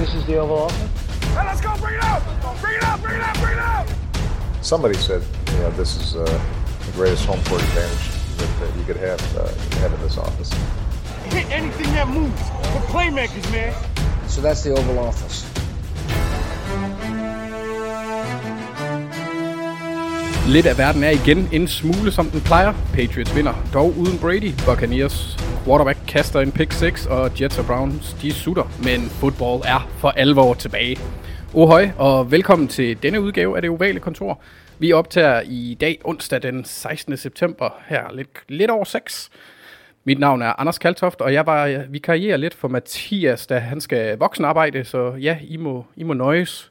this is the Oval Office? Hey, let's go! Bring it out! Bring it out! Bring it out! Bring it out! Somebody said, you know, this is uh, the greatest home court advantage that, that you could have, uh, have in this office. Hit anything that moves. We're playmakers, man. So that's the Oval Office. Lidt af verden er igen en smule som den plejer. Patriots vinder, dog uden Brady. Buccaneers quarterback kaster en pick 6, og Jets og Browns de sutter. Men football er for alvor tilbage. Ohøj, og velkommen til denne udgave af det ovale kontor. Vi optager i dag onsdag den 16. september her lidt, lidt over 6. Mit navn er Anders Kaltoft, og jeg var vikarierer lidt for Mathias, da han skal voksenarbejde, så ja, I må, I må nøjes.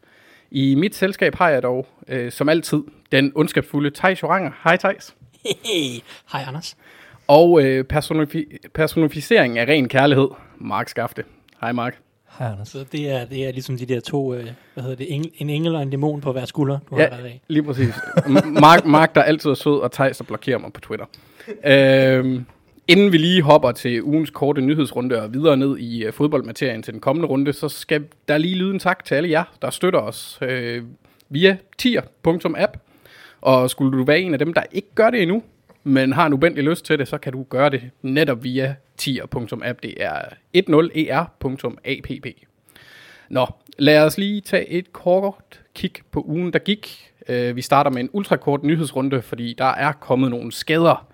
I mit selskab har jeg dog, øh, som altid, den ondskabsfulde Thijs Joranger. Hej Thijs. Hey, hej Anders. Og øh, personifi- personificering af ren kærlighed, Mark Skafte. Hej Mark. Hej Anders. Så det er, det er ligesom de der to, øh, hvad hedder det, engel, en engel og en dæmon på hver skulder, du Ja, har været af. lige præcis. Mark, Mark, der altid er sød, og Thijs, der blokerer mig på Twitter. Øhm, inden vi lige hopper til ugens korte nyhedsrunde og videre ned i uh, fodboldmaterien til den kommende runde, så skal der lige lyde en tak til alle jer, der støtter os øh, via tier.app. Og skulle du være en af dem, der ikke gør det endnu, men har en ubendelig lyst til det, så kan du gøre det netop via tier.app. Det er e 10er.app. Nå, lad os lige tage et kort kig på ugen, der gik. Øh, vi starter med en ultrakort nyhedsrunde, fordi der er kommet nogle skader.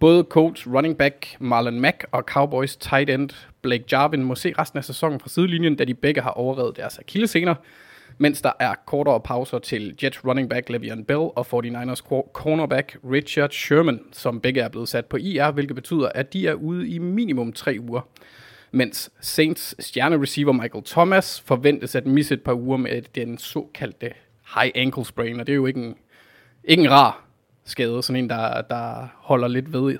Både Colts running back Marlon Mack og Cowboys tight end Blake Jarvin må se resten af sæsonen fra sidelinjen, da de begge har overrevet deres akillescener, mens der er kortere pauser til Jets running back Le'Veon Bell og 49ers cornerback Richard Sherman, som begge er blevet sat på IR, hvilket betyder, at de er ude i minimum tre uger mens Saints stjernereceiver Michael Thomas forventes at misse et par uger med den såkaldte high ankle sprain, og det er jo ikke en, ikke en rar skade, sådan en, der, der holder lidt ved.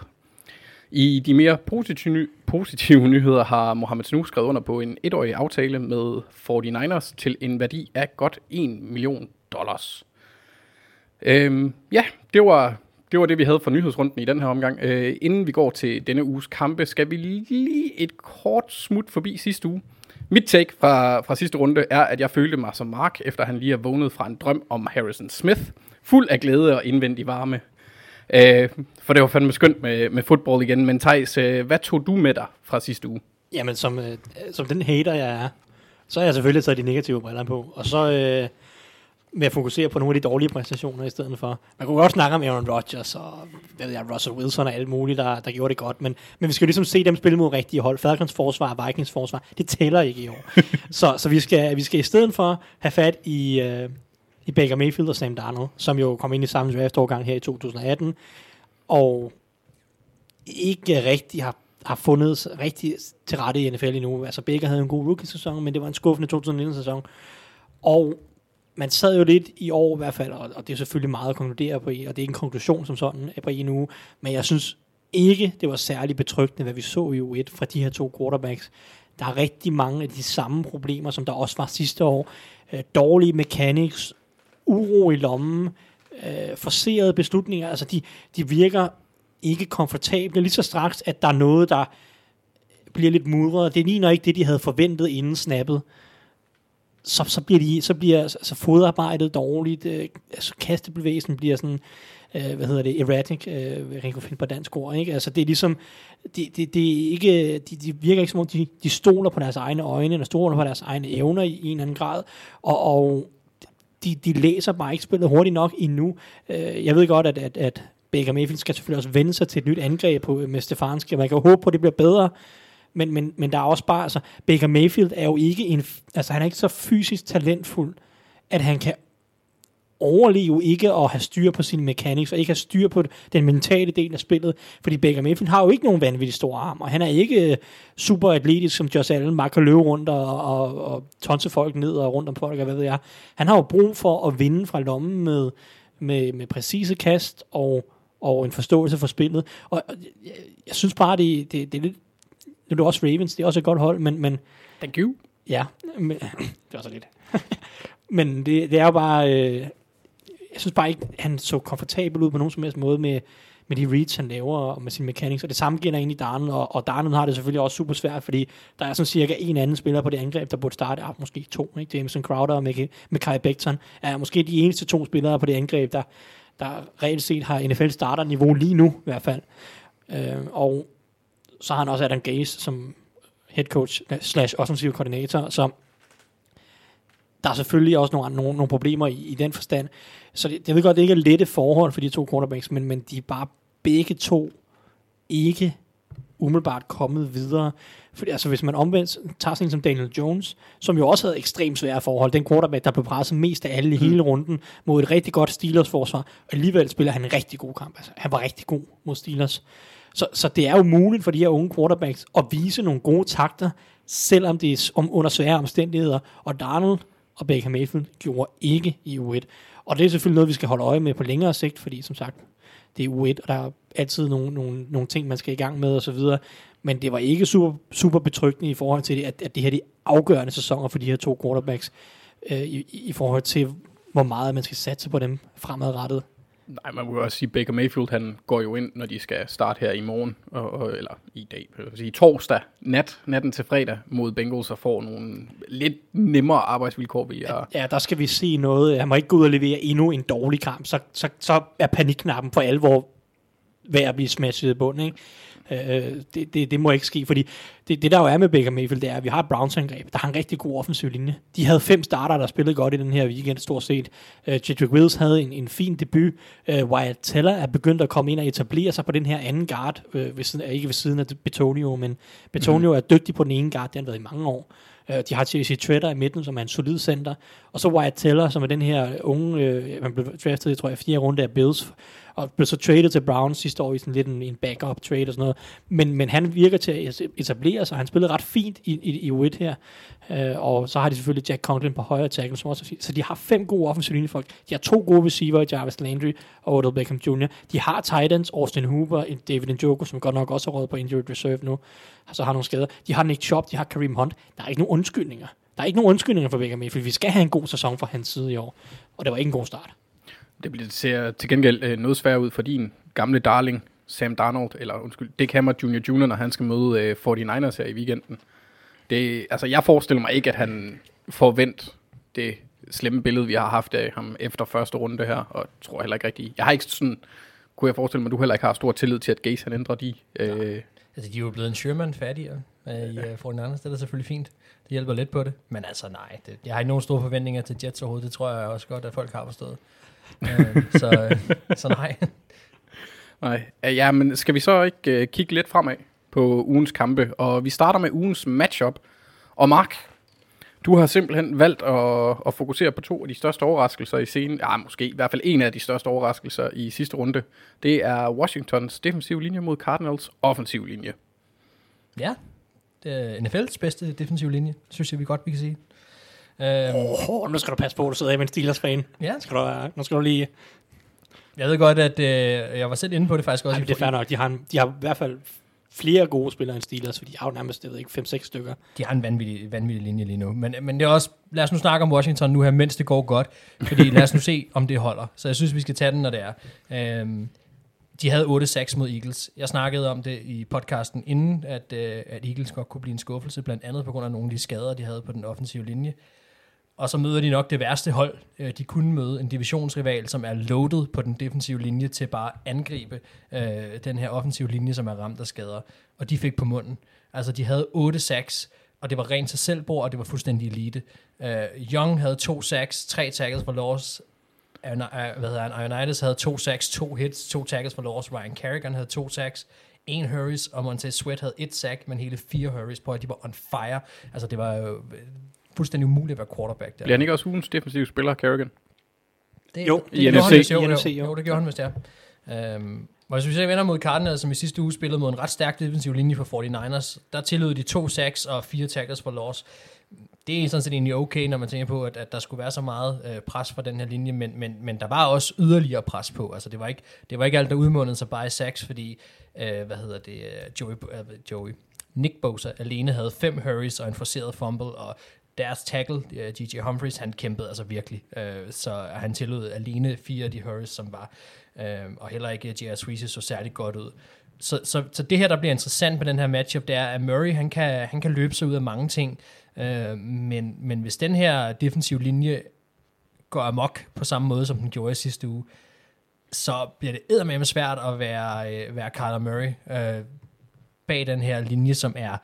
I de mere positive, positive nyheder har Mohamed Sanu skrevet under på en etårig aftale med 49ers til en værdi af godt 1 million dollars. Øhm, ja, det var, det var det, vi havde for nyhedsrunden i den her omgang. Øh, inden vi går til denne uges kampe, skal vi lige et kort smut forbi sidste uge. Mit take fra, fra sidste runde er, at jeg følte mig som Mark, efter han lige er vågnet fra en drøm om Harrison Smith, fuld af glæde og indvendig varme. Øh, for det var fandme skønt med, med fodbold igen. Men Thijs, øh, hvad tog du med dig fra sidste uge? Jamen, som, øh, som den hater, jeg er, så har jeg selvfølgelig taget de negative briller på. Og så øh, med at fokusere på nogle af de dårlige præstationer i stedet for. Man kunne godt snakke om Aaron Rodgers og ved jeg, Russell Wilson og alt muligt, der, der gjorde det godt. Men, men vi skal jo ligesom se dem spille mod rigtige hold. Falcons forsvar og Vikings forsvar, det tæller ikke i år. så så vi, skal, vi skal i stedet for have fat i, øh, i Baker Mayfield og Sam Darnold, som jo kom ind i samme draft-årgang her i 2018. Og ikke rigtig har, har fundet rigtig til rette i NFL endnu. Altså Baker havde en god rookie-sæson, men det var en skuffende 2019-sæson. Og man sad jo lidt i år i hvert fald, og, og det er selvfølgelig meget at konkludere på, og det er ikke en konklusion som sådan på en uge, men jeg synes ikke, det var særlig betryggende, hvad vi så i U1 fra de her to quarterbacks. Der er rigtig mange af de samme problemer, som der også var sidste år. Øh, dårlige mechanics, uro i lommen, øh, forserede beslutninger, altså de, de virker ikke komfortable, lige så straks, at der er noget, der bliver lidt mudret. Det ligner ikke det, de havde forventet inden snappet. Så, så bliver, de, så bliver altså, fodarbejdet dårligt, øh, altså kastebevægelsen bliver sådan, øh, hvad hedder det, erratic, øh, jeg kan ikke finde på dansk ord, ikke? Altså det er ligesom, det, det, det er ikke, de, de virker ikke som om, de, de stoler på deres egne øjne, eller stoler på deres egne evner i, i en eller anden grad, og, og de, de læser bare ikke spillet hurtigt nok endnu. Øh, jeg ved godt, at, at, at Baker Mayfield skal selvfølgelig også vende sig til et nyt angreb på, øh, med Stefanski, og man kan håbe på, at det bliver bedre, men, men, men der er også bare, altså, Baker Mayfield er jo ikke en, altså han er ikke så fysisk talentfuld, at han kan overleve ikke at have styr på sine mechanics, og ikke have styr på den mentale del af spillet, fordi Baker Mayfield har jo ikke nogen vanvittig store arm, og han er ikke øh, super atletisk som Josh Allen, bare kan løbe rundt og, og, og tonse folk ned og rundt om folk, og hvad ved jeg. Han har jo brug for at vinde fra lommen med, med, med præcise kast og, og en forståelse for spillet, og og jeg, jeg synes bare, det, det, det er lidt, nu er det også Ravens, det er også et godt hold, men, men Thank you. Ja, men, det var så lidt. men det, det er jo bare, øh, jeg synes bare ikke, han så komfortabel ud på nogen som helst måde med, med de reads, han laver, og med sin mechanics, og det samme gælder egentlig Darnold, og, og Darnold har det selvfølgelig også super svært, fordi der er sådan cirka en anden spiller på det angreb, der burde starte, ah, måske to, ikke? Jameson Crowder og Mekhi Becton, er måske de eneste to spillere på det angreb, der, der reelt set har NFL starter-niveau lige nu, i hvert fald. Øh, og så har han også Adam Gaze som head coach slash offensive koordinator, så der er selvfølgelig også nogle, nogle, nogle problemer i, i den forstand. Så det, jeg ved godt, det ikke er lette forhold for de to quarterbacks, men, men de er bare begge to ikke umiddelbart kommet videre. Fordi altså, hvis man omvendt tager sådan som Daniel Jones, som jo også havde ekstremt svære forhold, den quarterback, der blev presset mest af alle i hele mm. runden, mod et rigtig godt Steelers-forsvar, og alligevel spiller han en rigtig god kamp. Altså, han var rigtig god mod Steelers. Så, så det er jo muligt for de her unge quarterbacks at vise nogle gode takter, selvom det er om, under svære omstændigheder. Og Darnold og Baker Mayfield gjorde ikke i U1. Og det er selvfølgelig noget, vi skal holde øje med på længere sigt, fordi som sagt, det er U1, og der er altid nogle, nogle, nogle ting, man skal i gang med osv. Men det var ikke super, super betryggende i forhold til, at, at det her er de afgørende sæsoner for de her to quarterbacks, øh, i, i forhold til, hvor meget man skal satse på dem fremadrettet. Nej, man må også sige, Baker Mayfield, han går jo ind, når de skal starte her i morgen, og, og, eller i dag, vil sige torsdag nat, natten til fredag mod Bengals, og får nogle lidt nemmere arbejdsvilkår, vil jeg... Ja, der skal vi se noget. Han må ikke gå ud og levere endnu en dårlig kamp, så, så, så er panikknappen for alvor ved at blive smashet i bunden, ikke? Øh, det, det, det må ikke ske, fordi det, det der jo er med Baker Mayfield, det er, at vi har et Browns-angreb, der har en rigtig god offensiv linje. De havde fem starter, der spillede godt i den her weekend, stort set. Uh, Jedrick Wills havde en, en fin debut. Uh, Wyatt Teller er begyndt at komme ind og etablere sig på den her anden guard, uh, ved siden, ikke ved siden af Betonio, men Betonio mm. er dygtig på den ene guard, det har han været i mange år. Uh, de har J.C. Treader i midten, som er en solid center. Og så Wyatt Teller, som er den her unge, uh, man blev draftet, jeg tror jeg, fire runde af Bills og blev så traded til Browns sidste år i sådan lidt en, en backup trade og sådan noget. Men, men han virker til at etablere sig. Han spillede ret fint i, i, i Witt her. øh, og så har de selvfølgelig Jack Conklin på højre tackle, som også er fint. Så de har fem gode offensive linjefolk. De har to gode receiver Jarvis Landry og Odell Beckham Jr. De har Titans, Austin Hooper, David Njoku, som godt nok også er råd på injured reserve nu, så har nogle skader. De har Nick Chubb, de har Kareem Hunt. Der er ikke nogen undskyldninger. Der er ikke nogen undskyldninger for Baker Mayfield. Vi skal have en god sæson fra hans side i år. Og det var ikke en god start. Det bliver ser til gengæld øh, noget svært ud for din gamle darling, Sam Darnold, eller undskyld, Dick Hammer Jr. Jr., når han skal møde øh, 49ers her i weekenden. Det, altså, jeg forestiller mig ikke, at han får vendt det slemme billede, vi har haft af ham efter første runde her, og tror heller ikke rigtigt. Jeg har ikke sådan, kunne jeg forestille mig, at du heller ikke har stor tillid til, at Gase han ændrer de. Øh, Altså, de er jo blevet en Sherman fattigere øh, i uh, 49ers, det er selvfølgelig fint. Det hjælper lidt på det. Men altså, nej, det, jeg har ikke nogen store forventninger til Jets overhovedet. Det tror jeg også godt, at folk har forstået øh, så, øh, så nej. Nej, ja, men skal vi så ikke uh, kigge lidt fremad på ugens kampe? Og vi starter med ugens matchup. Og Mark, du har simpelthen valgt at, at fokusere på to af de største overraskelser i scenen. Ja, måske i hvert fald en af de største overraskelser i sidste runde. Det er Washingtons defensive linje mod Cardinals offensiv linje. Ja, det er NFL's bedste defensive linje, synes jeg, vi godt vi kan sige. Øhm, oh, nu skal du passe på, at du sidder med en Steelers-fan. Ja. Skal du, nu skal du lige... Jeg ved godt, at øh, jeg var selv inde på det faktisk også. Ej, det er fair nok. De har, en, de har i hvert fald flere gode spillere end Steelers, for de har jo nærmest, jeg ved ikke, 5-6 stykker. De har en vanvittig, vanvittig linje lige nu. Men, men det er også, lad os nu snakke om Washington nu her, mens det går godt. Fordi lad os nu se, om det holder. Så jeg synes, vi skal tage den, når det er. Øhm, de havde 8-6 mod Eagles. Jeg snakkede om det i podcasten inden, at, øh, at Eagles godt kunne blive en skuffelse, blandt andet på grund af nogle af de skader, de havde på den offensive linje. Og så møder de nok det værste hold, øh, de kunne møde. En divisionsrival, som er loaded på den defensive linje til bare at angribe øh, den her offensive linje, som er ramt af skader. Og de fik på munden. Altså, de havde 8 sacks, og det var rent til selvbord, og det var fuldstændig elite. Uh, Young havde to sacks, tre tackles for loss. Øh, hvad hedder han? Ionitis havde to sacks, to hits, to tackles for loss. Ryan Kerrigan havde to sacks, en hurries, og Montez Sweat havde et sack, men hele fire hurries på, at de var on fire. Altså, det var jo fuldstændig umuligt at være quarterback der. Bliver han ikke også ugens defensive spiller, Kerrigan? Det, jo, det, i NFC. NFC, jo, jo, jo, jo, det gjorde han, hvis det er. Um, og hvis vi ser vender mod Cardinals, som i sidste uge spillede mod en ret stærk defensiv linje for 49ers, der tillod de to sacks og fire tackles for loss. Det er sådan set egentlig okay, når man tænker på, at, at der skulle være så meget øh, pres for den her linje, men, men, men der var også yderligere pres på. Altså det var ikke, det var ikke alt, der udmundede sig bare i sacks, fordi, øh, hvad hedder det, Joey, uh, Joey, Nick Bosa alene havde fem hurries og en forceret fumble, og deres tackle, øh, DJ Humphries, han kæmpede altså virkelig. Øh, så han tillod alene fire af de hurries, som var. Øh, og heller ikke J.R. Sweezy så særlig godt ud. Så, så, så det her, der bliver interessant med den her matchup, det er, at Murray, han kan, han kan løbe sig ud af mange ting. Øh, men, men hvis den her defensive linje går amok på samme måde, som den gjorde i sidste uge, så bliver det eddermame svært at være, øh, være Kyler Murray øh, bag den her linje, som er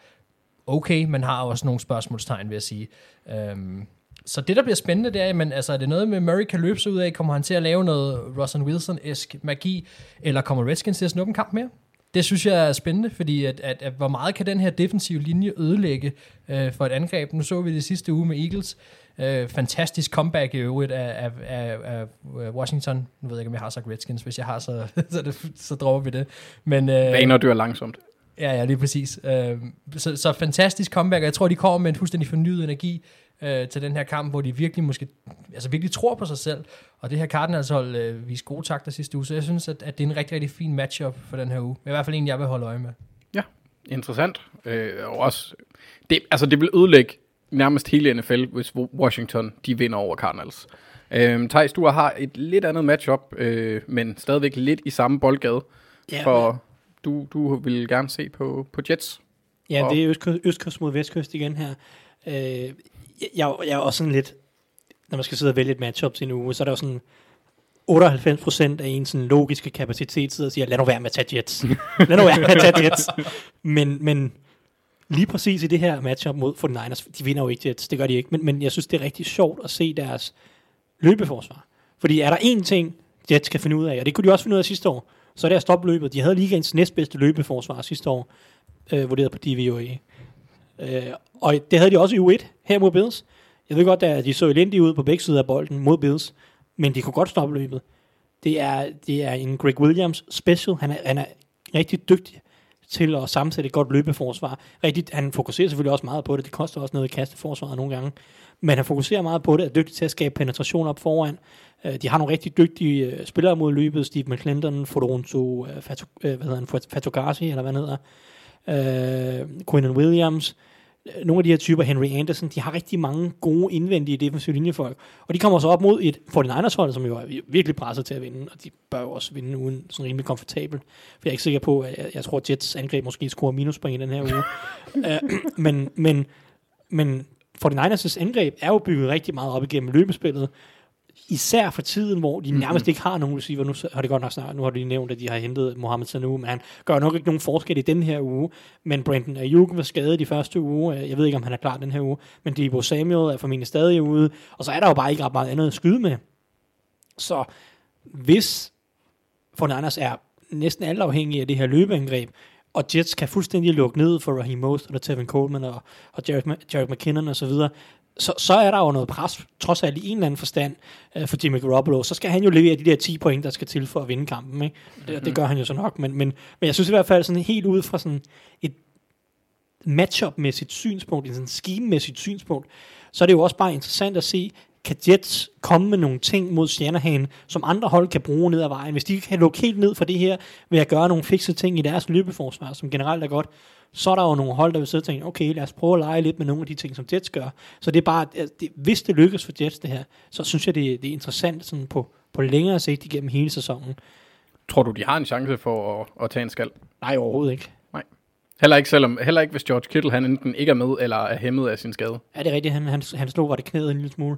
okay, men har også nogle spørgsmålstegn, vil jeg sige. Øhm, så det, der bliver spændende, det er, men, altså, er det noget med, Murray kan løbe sig ud af? Kommer han til at lave noget Russell Wilson-esk magi? Eller kommer Redskins til at snuppe en kamp mere? Det synes jeg er spændende, fordi at, at, at hvor meget kan den her defensive linje ødelægge øh, for et angreb? Nu så vi det sidste uge med Eagles. Øh, fantastisk comeback i øvrigt af, af, af, af Washington. Nu ved jeg ikke, om jeg har sagt Redskins. Hvis jeg har, så, så, det, så dropper vi det. Men, øh, Vaner dør langsomt. Ja, ja, lige præcis. Øh, så, så fantastisk comeback, og jeg tror, de kommer med en fuldstændig fornyet energi øh, til den her kamp, hvor de virkelig måske, altså virkelig tror på sig selv, og det her Cardinals hold øh, viste gode takter sidste uge, så jeg synes, at, at det er en rigtig, rigtig fin matchup for den her uge. I hvert fald en, jeg vil holde øje med. Ja, interessant. Øh, og også, det, altså det vil ødelægge nærmest hele NFL, hvis Washington de vinder over Cardinals. Øh, Thijs, du har et lidt andet matchup, øh, men stadigvæk lidt i samme boldgade, Ja, for du, du vil gerne se på, på Jets. Ja, Og- det er østkyst, østkyst mod vestkyst igen her. Øh, jeg, jeg jeg er også sådan lidt, når man skal sidde og vælge et matchup til en uge, så er der jo sådan 98% af en sådan logiske kapacitet sidder og siger, lad nu være med at tage Jets. lad nu være med at tage Jets. Men, men lige præcis i det her matchup mod 49ers, de vinder jo ikke Jets, det gør de ikke, men, men jeg synes, det er rigtig sjovt at se deres løbeforsvar. Fordi er der én ting, Jets kan finde ud af, og det kunne de også finde ud af sidste år, så er det at stoppe løbet. De havde ligaens næstbedste løbeforsvar sidste år, øh, vurderet på DVOA. Øh, og det havde de også i U1 her mod Bills. Jeg ved godt, at de så elendige ud på begge sider af bolden mod Bills, men de kunne godt stoppe løbet. Det er, det er en Greg Williams special. Han er, han er rigtig dygtig til at sammensætte et godt løbeforsvar. Rigtig, han fokuserer selvfølgelig også meget på det. Det koster også noget i kasteforsvaret nogle gange. Men han fokuserer meget på det, er dygtig til at skabe penetration op foran. Øh, de har nogle rigtig dygtige øh, spillere mod løbet. Steve McClendon, Fodonto, øh, Fatu, hvad hedder han, Fatogasi, eller hvad han hedder. Uh, Quinnen Williams. Uh, nogle af de her typer, Henry Anderson, de har rigtig mange gode indvendige defensive linjefolk. Og de kommer så op mod et 49ers hold, som jo er virkelig presset til at vinde, og de bør jo også vinde uden sådan rimelig komfortabelt. For jeg er ikke sikker på, at jeg, jeg tror, at Jets angreb måske scorer minuspoint i den her uge. øh, men, men, men 49ers' angreb er jo bygget rigtig meget op igennem løbespillet. Især for tiden, hvor de nærmest ikke har nogen receiver. Nu har det godt nok snart, nu har de nævnt, at de har hentet Mohamed Sanu, men han gør nok ikke nogen forskel i den her uge. Men Brandon Ayuk var skadet i første uge. Jeg ved ikke, om han er klar den her uge. Men Debo Samuel er formentlig stadig ude. Og så er der jo bare ikke ret meget andet at skyde med. Så hvis 49ers er næsten alt afhængige af det her løbeangreb, og Jets kan fuldstændig lukke ned for Raheem Mostert og Tevin Coleman og, og Jared, Jared McKinnon og så videre, så, så er der jo noget pres, trods alt i en eller anden forstand, øh, for Jimmy Garoppolo. Så skal han jo levere de der 10 point, der skal til for at vinde kampen. Ikke? Det, det gør han jo så nok, men, men, men jeg synes i hvert fald sådan helt ud fra sådan et matchup-mæssigt synspunkt, en sådan scheme-mæssigt synspunkt, så er det jo også bare interessant at se, kan Jets komme med nogle ting mod Shanahan, som andre hold kan bruge ned ad vejen. Hvis de kan lukke helt ned for det her, ved at gøre nogle fikse ting i deres løbeforsvar, som generelt er godt, så er der jo nogle hold, der vil sidde og tænke, okay, lad os prøve at lege lidt med nogle af de ting, som Jets gør. Så det er bare, det, hvis det lykkes for Jets det her, så synes jeg, det, det er interessant sådan på, på længere sigt igennem hele sæsonen. Tror du, de har en chance for at, at tage en skal? Nej, overhovedet ikke. Heller ikke, selvom, heller ikke hvis George Kittle han enten ikke er med, eller er hæmmet af sin skade. Er det rigtigt? Han, han, han slog, var det knæet en lille smule?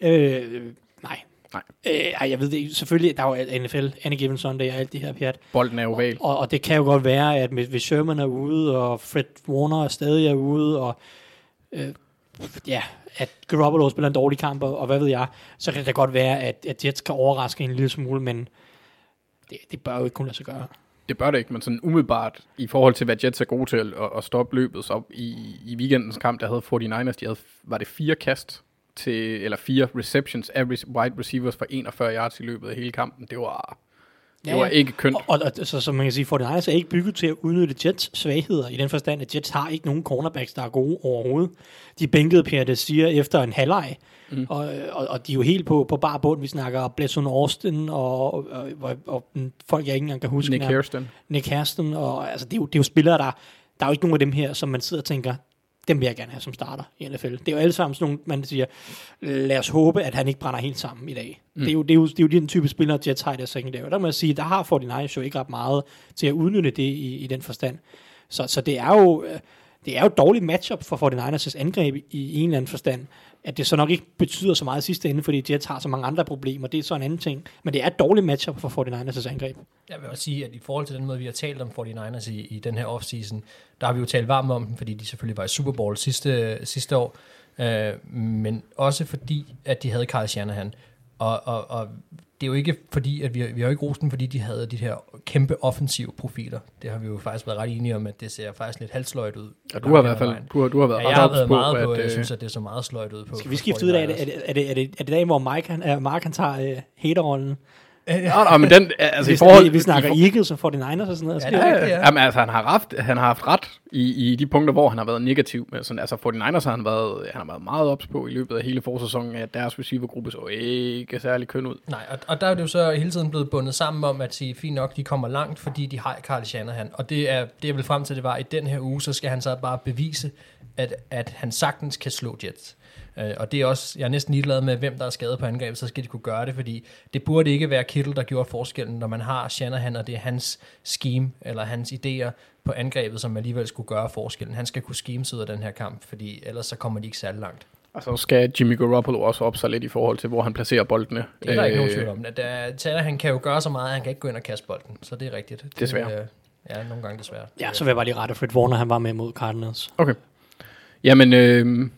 Øh, nej. Nej. Øh, ej, jeg ved det ikke. Selvfølgelig, der er jo NFL, Any Given Sunday og alt det her pjat. Bolden er oval. Og, og det kan jo godt være, at hvis Sherman er ude, og Fred Warner er stadig er ude, og øh, ja, at Garoppolo spiller en dårlig kamp, og, og hvad ved jeg, så kan det godt være, at, at Jets kan overraske en lille smule, men det, det bør jo ikke kunne lade sig gøre. Det bør det ikke, men sådan umiddelbart i forhold til, hvad Jets er gode til at, at stoppe løbet, så i, i weekendens kamp, der havde 49ers, de havde, var det fire kast til, eller fire receptions af wide receivers for 41 yards i løbet af hele kampen. Det var, det Ja, var ikke kønt. Og, og, og så, så man kan sige, 49ers er ikke bygget til at udnytte Jets svagheder, i den forstand, at Jets har ikke nogen cornerbacks, der er gode overhovedet. De bænkede Pierre Desir efter en halvleg, mm. og, og, og, de er jo helt på, på bar bund. Vi snakker Bledson Austin, og, og, og, og folk, jeg ikke engang kan huske. Nick. Kirsten. Nick Hairston, og altså, det, er jo, det er jo spillere, der, der er jo ikke nogen af dem her, som man sidder og tænker, dem vil jeg gerne have som starter i NFL. Det er jo alle sammen sådan nogle, man siger, lad os håbe, at han ikke brænder helt sammen i dag. Mm. Det, er jo, det, er jo, det er jo den type spillere, Jets har i deres secondary. Der må jeg sige, der har 49ers jo ikke ret meget til at udnytte det i, i den forstand. Så, så det er jo det er jo et dårligt matchup for 49ers' angreb i, en eller anden forstand. At det så nok ikke betyder så meget i sidste ende, fordi Jets har så mange andre problemer. Det er så en anden ting. Men det er et dårligt matchup for 49ers' angreb. Jeg vil også sige, at i forhold til den måde, vi har talt om 49ers i, i den her offseason, der har vi jo talt varmt om dem, fordi de selvfølgelig var i Super Bowl sidste, sidste år, øh, men også fordi, at de havde Carl Shanahan. Og, og, og det er jo ikke fordi, at vi, vi har jo ikke rost dem, fordi de havde de her kæmpe offensive profiler. Det har vi jo faktisk været ret enige om, at det ser faktisk lidt halvsløjt ud. Ja, du har i hvert fald du har, du har været Ja, jeg har været meget på, at, jeg øh, synes, at det så meget sløjt ud på. Skal vi skifte ud af, er det, er det, er det, er det, er det dagen, hvor Mike, han, uh, Mark han tager uh, haterrollen? Nå, nå, men den, altså Vi, i forhold... vi snakker i for- Eagles og 49ers og sådan noget. Ja, Ja, det er Ja, rigtigt, ja. ja. Jamen, altså, han har, haft, han har haft ret i, i de punkter, hvor han har været negativ. Men sådan, altså, 49ers har han været, han har været meget ops på i løbet af hele forsæsonen, at deres receivergruppe så ikke særlig køn ud. Nej, og, og der er det jo så hele tiden blevet bundet sammen om at sige, fint nok, de kommer langt, fordi de har Carl Shanahan. Og det er det, jeg vil frem til, det var, i den her uge, så skal han så bare bevise, at, at han sagtens kan slå Jets. Øh, og det er også, jeg er næsten ligeglad med, hvem der er skadet på angrebet, så skal de kunne gøre det, fordi det burde ikke være Kittle, der gjorde forskellen, når man har Shanahan, og det er hans scheme, eller hans idéer på angrebet, som alligevel skulle gøre forskellen. Han skal kunne scheme sig ud af den her kamp, fordi ellers så kommer de ikke særlig langt. Og så skal Jimmy Garoppolo også op sig lidt i forhold til, hvor han placerer boldene. Det er der ikke nogen Øh, tvivl om. At der, Tanner, han kan jo gøre så meget, at han kan ikke gå ind og kaste bolden. Så det er rigtigt. Det, Desværre. øh, Ja, nogle gange desværre. ja, så vil jeg bare lige rette Fred Warner, han var med mod Cardinals. Okay. Jamen, øh,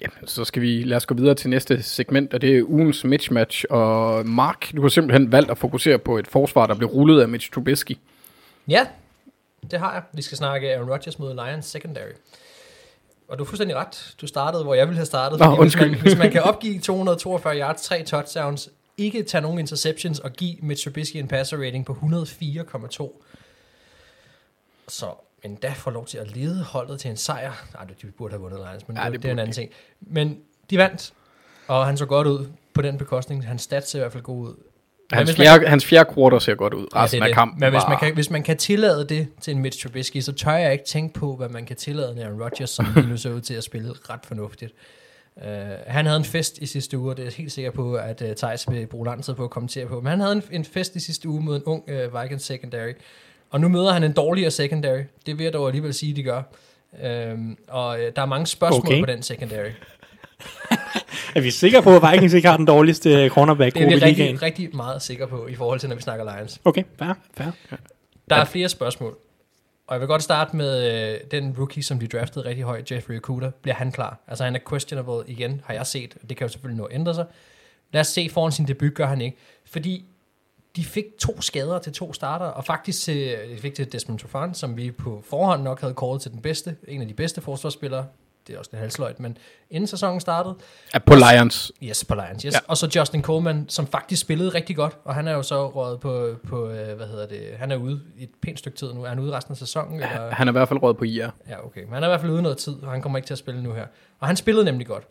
ja, så skal vi lade os gå videre til næste segment, og det er ugens mismatch. Og Mark, du har simpelthen valgt at fokusere på et forsvar, der blev rullet af Mitch Trubisky. Ja, det har jeg. Vi skal snakke Aaron Rodgers mod Lions secondary. Og du er fuldstændig ret. Du startede, hvor jeg ville have startet. Nå, hvis, man, hvis man kan opgive 242 yards, 3 touchdowns, ikke tage nogen interceptions og give Mitch Trubisky en passer rating på 104,2. Så endda får lov til at lede holdet til en sejr. Nej, de burde have vundet Lions, men Ja, ja, det det, det er en anden ting. Men de vandt, og han så godt ud på den bekostning. Hans stats ser i hvert fald god ud. Men Hans man fjerde, hans fjerde quarter ser godt ud. Ja, Resten det er af kampen Men hvis man, kan, hvis man kan tillade det til en Mitch Trubisky, så tør jeg ikke tænke på, hvad man kan tillade en Aaron Rodgers, som lige nu ser ud til at spille ret fornuftigt. Uh, han havde en fest i sidste uge, og det er jeg helt sikker på, at uh, Thijs vil bruge lang tid på at kommentere på. Men han havde en, en fest i sidste uge mod en ung uh, Vikings secondary, og nu møder han en dårligere secondary. Det vil jeg dog alligevel sige, de gør. Um, og uh, der er mange spørgsmål Okay. på den secondary. Er vi sikre på, at Vikings ikke har den dårligste Det er vi i ligaen? rigtig, rigtig meget sikre på, i forhold til, når vi snakker Lions. Okay, fair, fair. Der er flere spørgsmål. Og jeg vil godt starte med øh, den rookie, som de draftede rigtig højt, Jeffrey Okuda. Bliver han klar? Altså han er questionable igen, har jeg set. Det kan jo selvfølgelig nå at ændre sig. Lad os se, foran sin debut gør han ikke. Fordi de fik to skader til to starter, og faktisk til, de fik til Desmond Trufant, som vi på forhånd nok havde kåret til den bedste, en af de bedste forsvarsspillere. Det er også lidt halsløjt, men inden sæsonen startede, Ja, på Lions. Yes, på Lions, yes. Ja. Og så Justin Coleman, som faktisk spillede rigtig godt, og han er jo så røget på, på øh, hvad hedder det, han er ude i et pænt stykke tid nu. Er han ude resten af sæsonen? Ja, Eller? han er i hvert fald råd på IR. Ja, okay. Men han er i hvert fald ude noget tid, og han kommer ikke til at spille nu her. Og han spillede nemlig godt.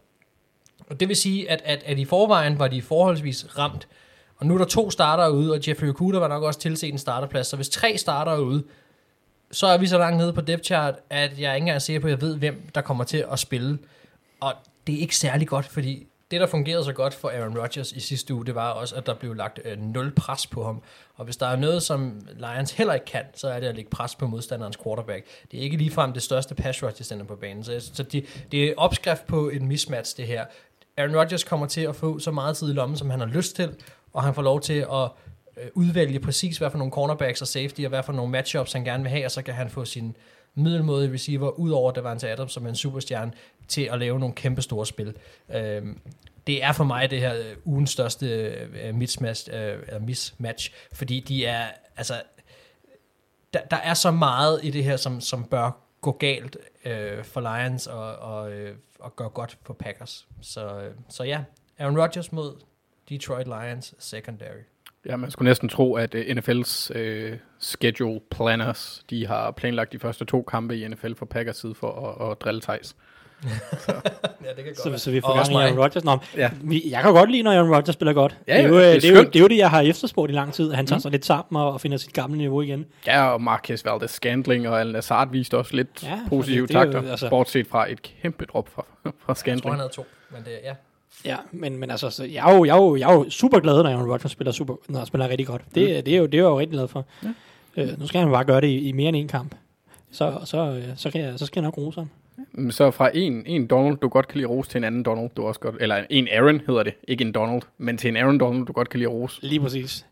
Og det vil sige, at, at, at i forvejen var de forholdsvis ramt. Og nu er der to starter ude, og Jeffrey Okuda var nok også tilset en starterplads. Så hvis tre starter ude, så er vi så langt nede på depth chart, at jeg ikke engang er sikker på, at jeg ved, hvem der kommer til at spille. Og det er ikke særlig godt, fordi det, der fungerede så godt for Aaron Rodgers i sidste uge, det var også, at der blev lagt øh, nul pres på ham. Og hvis der er noget, som Lions heller ikke kan, så er det at lægge pres på modstanderens quarterback. Det er ikke ligefrem det største pass rush, de sender på banen. Så, så de, det er opskrift på en mismatch, det her. Aaron Rodgers kommer til at få så meget tid i lommen, som han har lyst til, og han får lov til at øh, udvælge præcis, hvad for nogle cornerbacks og safety, og hvad for nogle matchups han gerne vil have, og så kan han få sin middelmåde receiver, ud over Davante Adams, som er en superstjerne, til at lave nogle kæmpe store spil. Øhm, det er for mig det her øh, ugens største øh, mismatch, øh, eller mismatch, fordi de er, altså, der, der er så meget i det her, som, som bør gå galt øh, for Lions og, og, øh, og gøre godt for Packers. Så, øh, så ja, Aaron Rodgers mod Detroit Lions secondary. Ja, man skulle næsten tro, at uh, NFL's uh, schedule planners, de har planlagt de første to kampe i NFL for Packers side for at, at drille Thijs. Ja, det kan Så, så vi får gang i. Aaron Rodgers. Nå, Ja. vi, jeg kan godt lide, når Aaron Rodgers spiller godt. Ja, det, er jo, ja, det er det, er jo, skønt. det er jo det, jeg har efterspurgt i lang tid. at Han tager sig lidt sammen og, og finder sit gamle niveau igen. Ja, og Marquez Valdez Scandling og Al Nassar viste også lidt Ja, ja, positive det- det er jo, takter, altså- bortset fra et kæmpe drop fra, fra Jeg tror, Scandling. han havde to, men det, ja. Ja, men, men altså, så jeg, er jo, jeg, er jo, jeg er jo super glad, når Aaron Rodgers spiller, super, når han spiller rigtig godt. Det, mm. det, er jo, det er jeg jo rigtig glad for. Ja. Øh, nu skal han bare gøre det i, i mere end en kamp. Så, så, øh, så, kan jeg, så skal jeg nok rose ham. Så fra en, en Donald, du godt kan lide rose, til en anden Donald, du også godt... Eller en Aaron hedder det, ikke en Donald, men til en Aaron Donald, du godt kan lide rose. Lige præcis.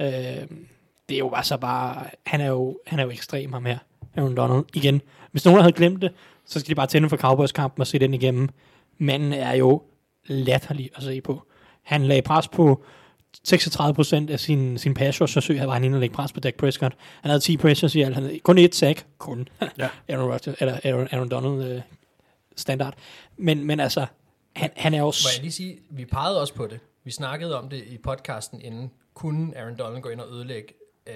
Øh, det er jo altså bare... Han er jo, han er jo ekstrem, ham her. Aaron Donald. Igen. Hvis nogen havde glemt det, så skal de bare tænde for Cowboys-kampen og se den igennem. Manden er jo latterlig at se på. Han lagde pres på 36% af sin, sin pass rush forsøg, var han inde og lægge pres på Dak Prescott. Han havde 10 pressures i alt. Han havde kun et sack. Kun. Ja. Aaron, Rodgers, eller Aaron, Aaron Donald øh, standard. Men, men altså, han, han er jo... Må jeg lige sige, vi pegede også på det. Vi snakkede om det i podcasten inden. Kunne Aaron Donald gå ind og ødelægge øh,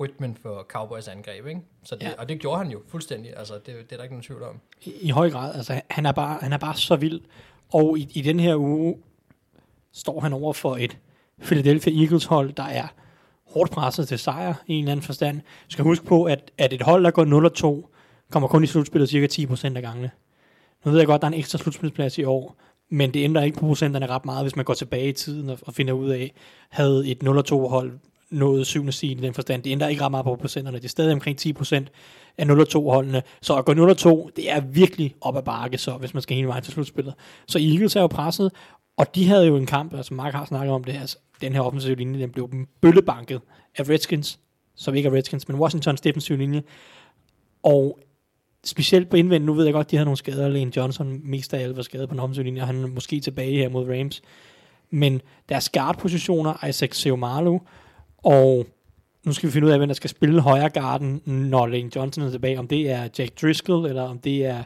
rytmen for Cowboys angreb, ikke? Så det, ja. Og det gjorde han jo fuldstændig. Altså, det, det er der ikke nogen tvivl om. i, i høj grad. Altså, han er bare, han er bare så vild. Og i, i den her uge står han over for et Philadelphia Eagles hold, der er hårdt presset til sejr i en eller anden forstand. Du skal huske på, at, at et hold, der går 0-2, kommer kun i slutspillet cirka 10% af gangene. Nu ved jeg godt, at der er en ekstra slutspilsplads i år, men det ændrer ikke på procenterne ret meget, hvis man går tilbage i tiden og, og finder ud af, havde et 0-2 hold noget syvende seed i den forstand. Det ændrer ikke ret meget på procenterne. Det er stadig omkring 10% af 0-2 holdene. Så at gå 0-2, det er virkelig op ad bakke, så hvis man skal hele vejen til slutspillet. Så Eagles er jo presset, og de havde jo en kamp, altså Mark har snakket om det altså, den her offensive linje, den blev bøllebanket af Redskins, som ikke er Redskins, men Washingtons defensive linje. Og specielt på indvendt, nu ved jeg godt, de havde nogle skader, Lane Johnson mest af alt var skadet på den offensive linje, og han er måske tilbage her mod Rams. Men deres guard-positioner, Isaac Seomalu, og nu skal vi finde ud af, hvem der skal spille højre garden, når Lane Johnson er tilbage. Om det er Jack Driscoll, eller om det er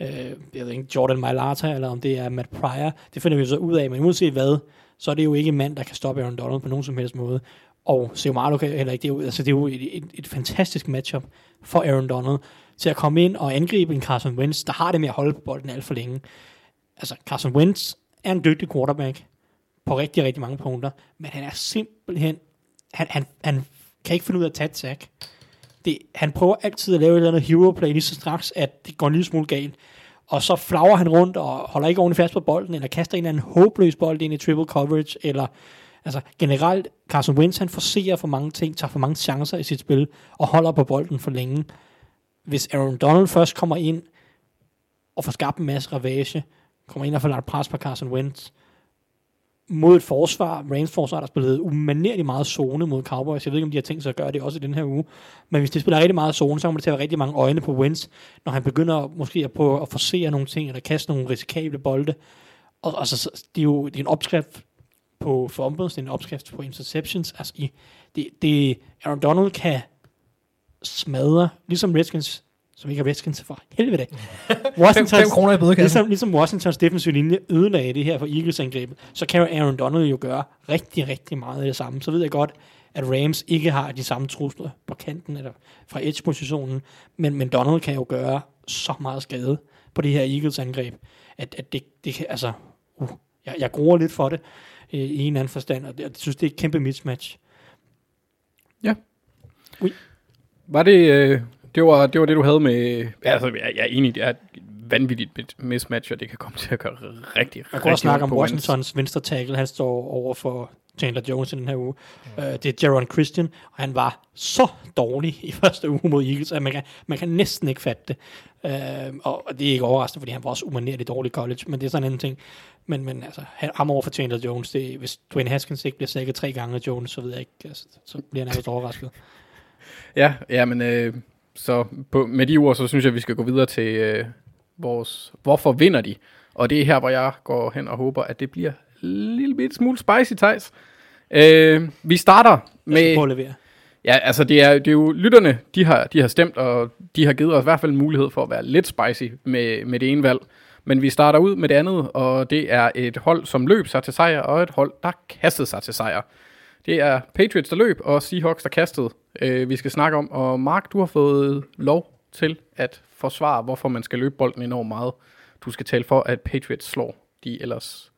øh, jeg ved ikke, Jordan Mailata, eller om det er Matt Pryor. Det finder vi så ud af, men uanset hvad, så er det jo ikke en mand, der kan stoppe Aaron Donald på nogen som helst måde. Og Seomalu kan heller ikke. Det er altså, det er jo et, et, et fantastisk matchup for Aaron Donald til at komme ind og angribe en Carson Wentz, der har det med at holde på bolden alt for længe. Altså, Carson Wentz er en dygtig quarterback på rigtig, rigtig mange punkter, men han er simpelthen, han, han, han kan ikke finde ud af at tage et sack. Det, han prøver altid at lave et eller andet hero play lige så straks, at det går en lille smule galt. Og så flager han rundt og holder ikke ordentligt fast på bolden, eller kaster en eller anden håbløs bold ind i triple coverage, eller altså generelt, Carson Wentz, han forser for mange ting, tager for mange chancer i sit spil, og holder på bolden for længe. Hvis Aaron Donald først kommer ind og får skabt en masse ravage, kommer ind og får lagt pres på Carson Wentz, mod et forsvar, Rams forsvar, der spillede umanerligt meget zone mod Cowboys. Jeg ved ikke, om de har tænkt sig at gøre det også i den her uge. Men hvis de spiller rigtig meget zone, så kommer det til at være rigtig mange øjne på Wentz, når han begynder måske at prøve at forsere nogle ting, eller kaste nogle risikable bolde. Og, og så, det er jo det er en opskrift på fumbles, det er en opskrift på interceptions. Altså, i, det, det, Aaron Donald kan smadre, ligesom Redskins, som ikke er Redskins for helvede. Washingtons, 5 kroner i bødekassen. Ligesom, ligesom Washingtons defensive linje ødelagde det her for Eagles angrebet, så kan Aaron Donald jo gøre rigtig, rigtig meget af det samme. Så ved jeg godt, at Rams ikke har de samme trusler på kanten eller fra edge-positionen, men, men Donald kan jo gøre så meget skade på det her Eagles angreb, at, at det, det kan, altså, uh, jeg, jeg gruer lidt for det øh, i en anden forstand, og jeg synes, det er et kæmpe mismatch. Var det, øh, det, var, det var det, du havde med... Ja, altså, jeg, jeg er enig, det er et vanvittigt bit- mismatch, og det kan komme til at gøre rigtig, Man kan også snakke om. Washingtons venstre tackle, han står over for Chandler Jones i den her uge. Uh, det er Jaron Christian, og han var så dårlig i første uge mod Eagles, at man kan, man kan næsten ikke fatte det. Uh, og det er ikke overraskende, fordi han var også umanerligt dårlig i college, men det er sådan en anden ting. Men, men altså, han- ham over for Chandler Jones, det, hvis Dwayne Haskins ikke bliver sækket tre gange af Jones, så ved jeg ikke, altså, så bliver han nærmest overrasket. Ja, ja, men øh, så på, med de ord, så synes jeg, vi skal gå videre til øh, vores... Hvorfor vinder de? Og det er her, hvor jeg går hen og håber, at det bliver en lille bit smule spicy, Thijs. Øh, vi starter Jeg skal med... prøve at levere. Ja, altså det er, det er jo lytterne, de har, de har stemt, og de har givet os i hvert fald en mulighed for at være lidt spicy med, med det ene valg. Men vi starter ud med det andet, og det er et hold, som løb sig til sejr, og et hold, der kastede sig til sejr. Det er Patriots, der løb, og Seahawks, der kastede, øh, vi skal snakke om. Og Mark, du har fået lov til at forsvare, hvorfor man skal løbe bolden enormt meget. du skal tale for, at Patriots slår de ellers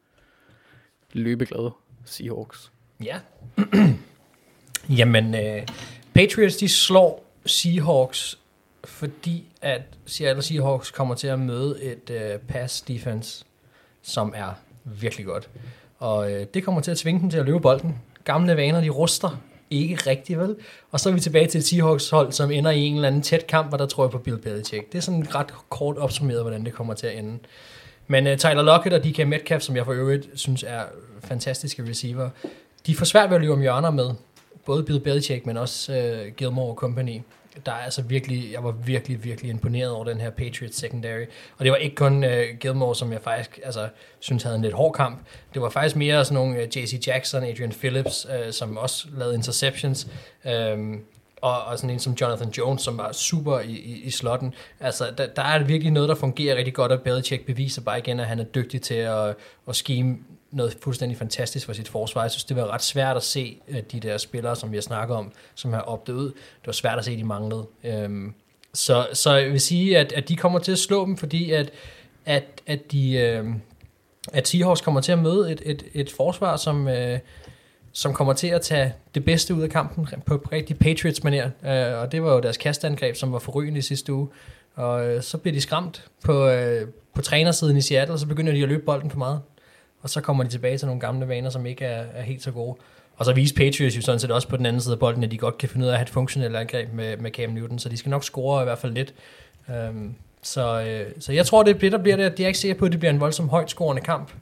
løbeglade Seahawks. Ja. Jamen, øh, Patriots, de slår Seahawks, fordi at Seattle Seahawks kommer til at møde et øh, pass defense, som er virkelig godt. Og øh, det kommer til at tvinge dem til at løbe bolden. Gamle vaner, de ruster ikke rigtig, vel? Og så er vi tilbage til et Seahawks hold, som ender i en eller anden tæt kamp, og der tror jeg på Bill Belichick. Det er sådan ret kort opsummeret, hvordan det kommer til at ende. Men uh, Tyler Lockett og DK Metcalf, som jeg for øvrigt synes er fantastiske receiver, de får svært ved at løbe om hjørner med. Både Bill Belichick, men også uh, Gilmore og company. Der er altså virkelig, jeg var virkelig, virkelig imponeret over den her Patriots secondary. Og det var ikke kun uh, Gilmore, som jeg faktisk altså, synes havde en lidt hård kamp. Det var faktisk mere sådan nogle øh, uh, J.C. Jackson, Adrian Phillips, uh, som også lavede interceptions. Um, og, og sådan en som Jonathan Jones, som var super i, i, i slotten. Altså, der, der er virkelig noget, der fungerer rigtig godt, og Belichick beviser bare igen, at han er dygtig til at, at scheme noget fuldstændig fantastisk for sit forsvar. Jeg synes, det var ret svært at se øh, de der spillere, som vi har snakket om, som har opdaget ud. Det var svært at se, at de manglede. Øhm, så, så jeg vil sige, at, at de kommer til at slå dem, fordi at, at, at de... Øh, at Seahawks kommer til at møde et, et, et forsvar, som, øh, som kommer til at tage det bedste ud af kampen på rigtig Patriots-manér. Øh, og det var jo deres kastangreb, som var forrygende i sidste uge. Og øh, så bliver de skræmt på, øh, på trænersiden i Seattle, og så begynder de at løbe bolden for meget. Og så kommer de tilbage til nogle gamle vaner, som ikke er, er helt så gode. Og så viser Patriots jo sådan set også på den anden side af bolden, at de godt kan finde ud af at have et funktionelt angreb med, med Cam Newton, så de skal nok score i hvert fald lidt. Um, så, øh, så jeg tror, det, det der bliver det, de er ikke sikker på, at det bliver en voldsomt højt scorende kamp.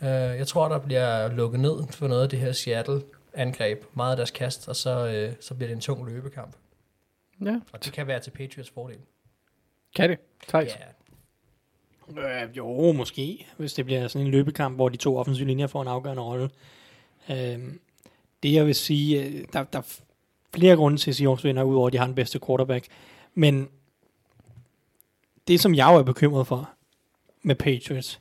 Uh, jeg tror, der bliver lukket ned for noget af det her Seattle-angreb, meget af deres kast, og så, øh, så bliver det en tung løbekamp. Ja, Og det kan være til Patriots fordel. kan det. Thijs. Ja, Øh, jo, måske, hvis det bliver sådan en løbekamp, hvor de to offensive linjer får en afgørende rolle. Øh, det jeg vil sige, øh, der, der er flere grunde til, at Seahawks vinder, udover at de har den bedste quarterback. Men det, som jeg jo er bekymret for med Patriots,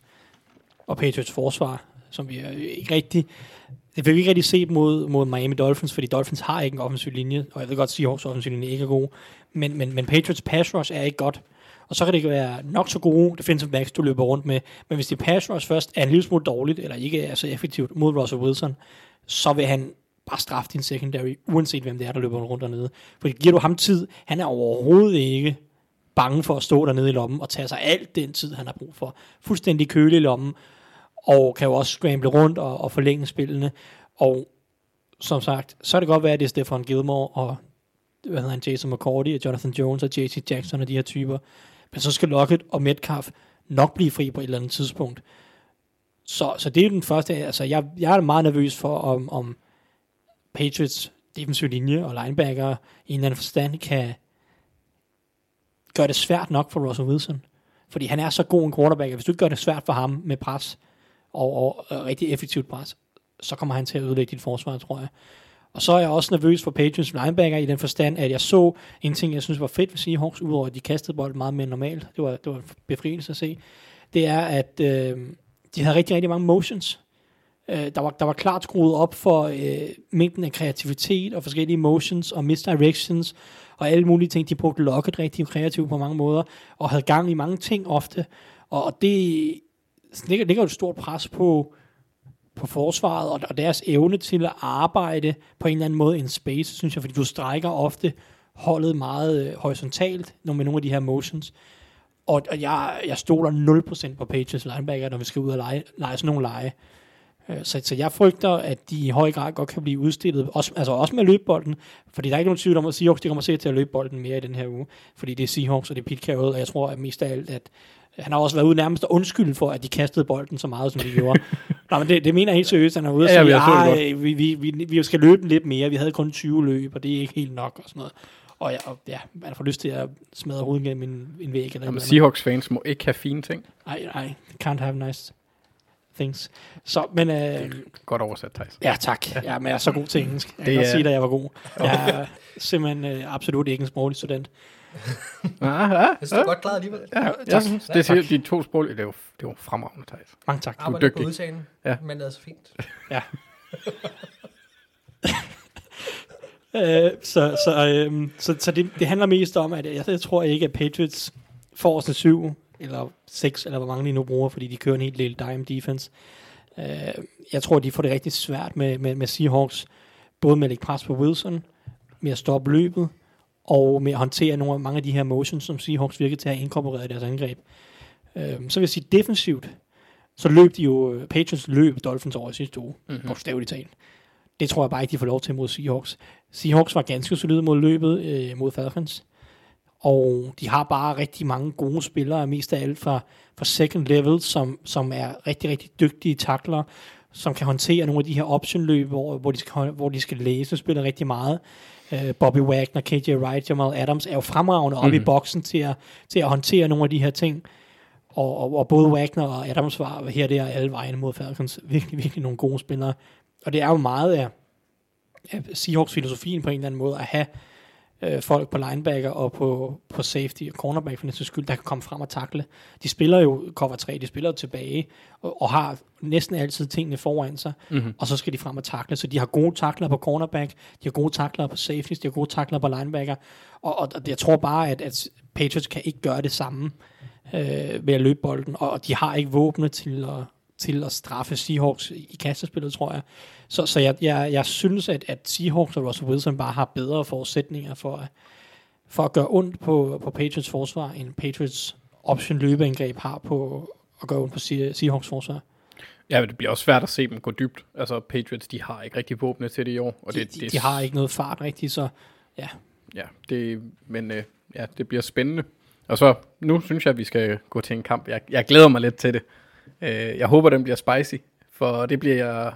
og Patriots forsvar, som vi er ikke rigtig, det vil vi ikke rigtig se mod, mod Miami Dolphins, fordi Dolphins har ikke en offensiv linje, og jeg ved godt, at Seahawks offensiv linje ikke er god, men, men, men Patriots pass rush er ikke godt. Og så kan det ikke være nok så gode defensive backs, du løber rundt med. Men hvis det pass rush først er en lille smule dårligt, eller ikke er så effektivt mod Russell Wilson, så vil han bare straffe din secondary, uanset hvem det er, der løber rundt dernede. Fordi giver du ham tid, han er overhovedet ikke bange for at stå dernede i lommen og tage sig alt den tid, han har brug for. Fuldstændig køle i lommen, og kan jo også scramble rundt og, og forlænge spillene. Og som sagt, så er det godt være, at det er Stefan Gilmore og hvad hedder han, Jason McCourty og Jonathan Jones og J.C. Jackson og de her typer. Men så skal Lockett og Metcalf nok blive fri på et eller andet tidspunkt. Så, så det er den første, altså jeg, jeg er meget nervøs for, om, om Patriots defensive linje og linebacker i en eller anden forstand kan gøre det svært nok for Russell Wilson. Fordi han er så god en quarterback, at hvis du ikke gør det svært for ham med pres, og, og, og rigtig effektivt pres, så kommer han til at ødelægge dit forsvar, tror jeg. Og så er jeg også nervøs for Patriots linebacker i den forstand, at jeg så en ting, jeg synes var fedt ved Seahawks, udover at de kastede bolden meget mere normalt. Det var, det var en befrielse at se. Det er, at øh, de havde rigtig, rigtig mange motions. Øh, der, var, der var klart skruet op for øh, mængden af kreativitet og forskellige motions og misdirections og alle mulige ting. De brugte Locket rigtig kreativt på mange måder og havde gang i mange ting ofte. Og, og det ligger, ligger jo et stort pres på, på forsvaret og, og deres evne til at arbejde på en eller anden måde i en space, synes jeg, fordi du strækker ofte holdet meget øh, horisontalt når med nogle af de her motions. Og, og jeg, jeg stoler 0% på Patriots linebacker, når vi skal ud og lege, lege sådan nogle lege. Øh, Så, så jeg frygter, at de i høj grad godt kan blive udstillet, også, altså også med løbebolden, fordi der er ikke nogen tvivl om, at Seahawks de kommer sikkert til at løbe bolden mere i den her uge, fordi det er Seahawks, og det er Pete Carroll, og jeg tror at mest af alt, at han har også været ude nærmest og undskylde for, at de kastede bolden så meget, som de gjorde. Nej, men det, det mener jeg helt seriøst. Han er ude og Ja, sige, ja, jeg så det "Ej, vi, vi, vi, vi skal løbe lidt mere. Vi havde kun 20 løb, og det er ikke helt nok og sådan noget. Og, jeg, ja, man får lyst til at smadre hovedet gennem en, en væg. Eller Jamen. Seahawks-fans må ikke have fine ting. Nej, nej, can't have nice things. Så, men øh, Godt oversat, Thijs. ja, tak. Ja, men jeg er så god til engelsk. Jeg Det kan godt er- sige, at jeg var god. Jeg er simpelthen øh, absolut ikke en sproglig student. Ah, ah, Jeg synes, du er godt klar alligevel. ja, jeg synes, det siger de to sprog. Det er jo, det er jo fremragende, Thijs. Mange tak. Lidt på dygtig. udtalen, Ja. men det er så fint. Ja. øh, så så, øh, så, så det, det handler mest om, at jeg, jeg tror ikke, at Patriots får sådan syv eller 6, eller hvor mange de nu bruger, fordi de kører en helt lille dime defense. Øh, jeg tror, de får det rigtig svært med, med, med Seahawks, både med at lægge pres på Wilson, med at stoppe løbet, og med at håndtere nogle af mange af de her motions, som Seahawks virker til at have inkorporeret i deres angreb. Øh, så vil jeg sige, defensivt, så løb de jo, Patriots løb Dolphins over i sidste uge, mm-hmm. bogstaveligt talt. Det tror jeg bare ikke, de får lov til mod Seahawks. Seahawks var ganske solide mod løbet øh, mod Falcons. Og de har bare rigtig mange gode spillere, mest af alt fra, fra second level, som, som er rigtig, rigtig dygtige takler, som kan håndtere nogle af de her optionløb, hvor, hvor, de, skal, hvor de skal læse spiller rigtig meget. Uh, Bobby Wagner, KJ Wright, Jamal Adams er jo fremragende oppe mm-hmm. i boksen til at, til at håndtere nogle af de her ting. Og, og, og både Wagner og Adams var her der alle vejen mod Falcons. Virkelig, virkelig nogle gode spillere. Og det er jo meget af, af Seahawks filosofien på en eller anden måde, at have øh, folk på linebacker og på, på safety og cornerback for den skyld, der kan komme frem og takle. De spiller jo cover 3, de spiller jo tilbage og, og har næsten altid tingene foran sig, mm-hmm. og så skal de frem og takle. Så de har gode takler på cornerback, de har gode takler på safeties, de har gode takler på linebacker, og, og jeg tror bare, at, at Patriots kan ikke gøre det samme øh, ved at løbe bolden, og de har ikke våbne til at, til at straffe Seahawks i kastespillet, tror jeg. Så, så jeg, jeg, jeg synes, at, at Seahawks og Russell Wilson bare har bedre forudsætninger for, at, for at gøre ondt på, på Patriots forsvar, end Patriots option løbeangreb har på at gøre ondt på Seahawks forsvar. Ja, men det bliver også svært at se dem gå dybt. Altså, Patriots, de har ikke rigtig våbne til det i år. Og de, det, de, det, de har ikke noget fart rigtigt, så ja. Ja, det, men øh, ja, det bliver spændende. Og så, nu synes jeg, at vi skal gå til en kamp. Jeg, jeg glæder mig lidt til det. Øh, jeg håber, den bliver spicy, for det bliver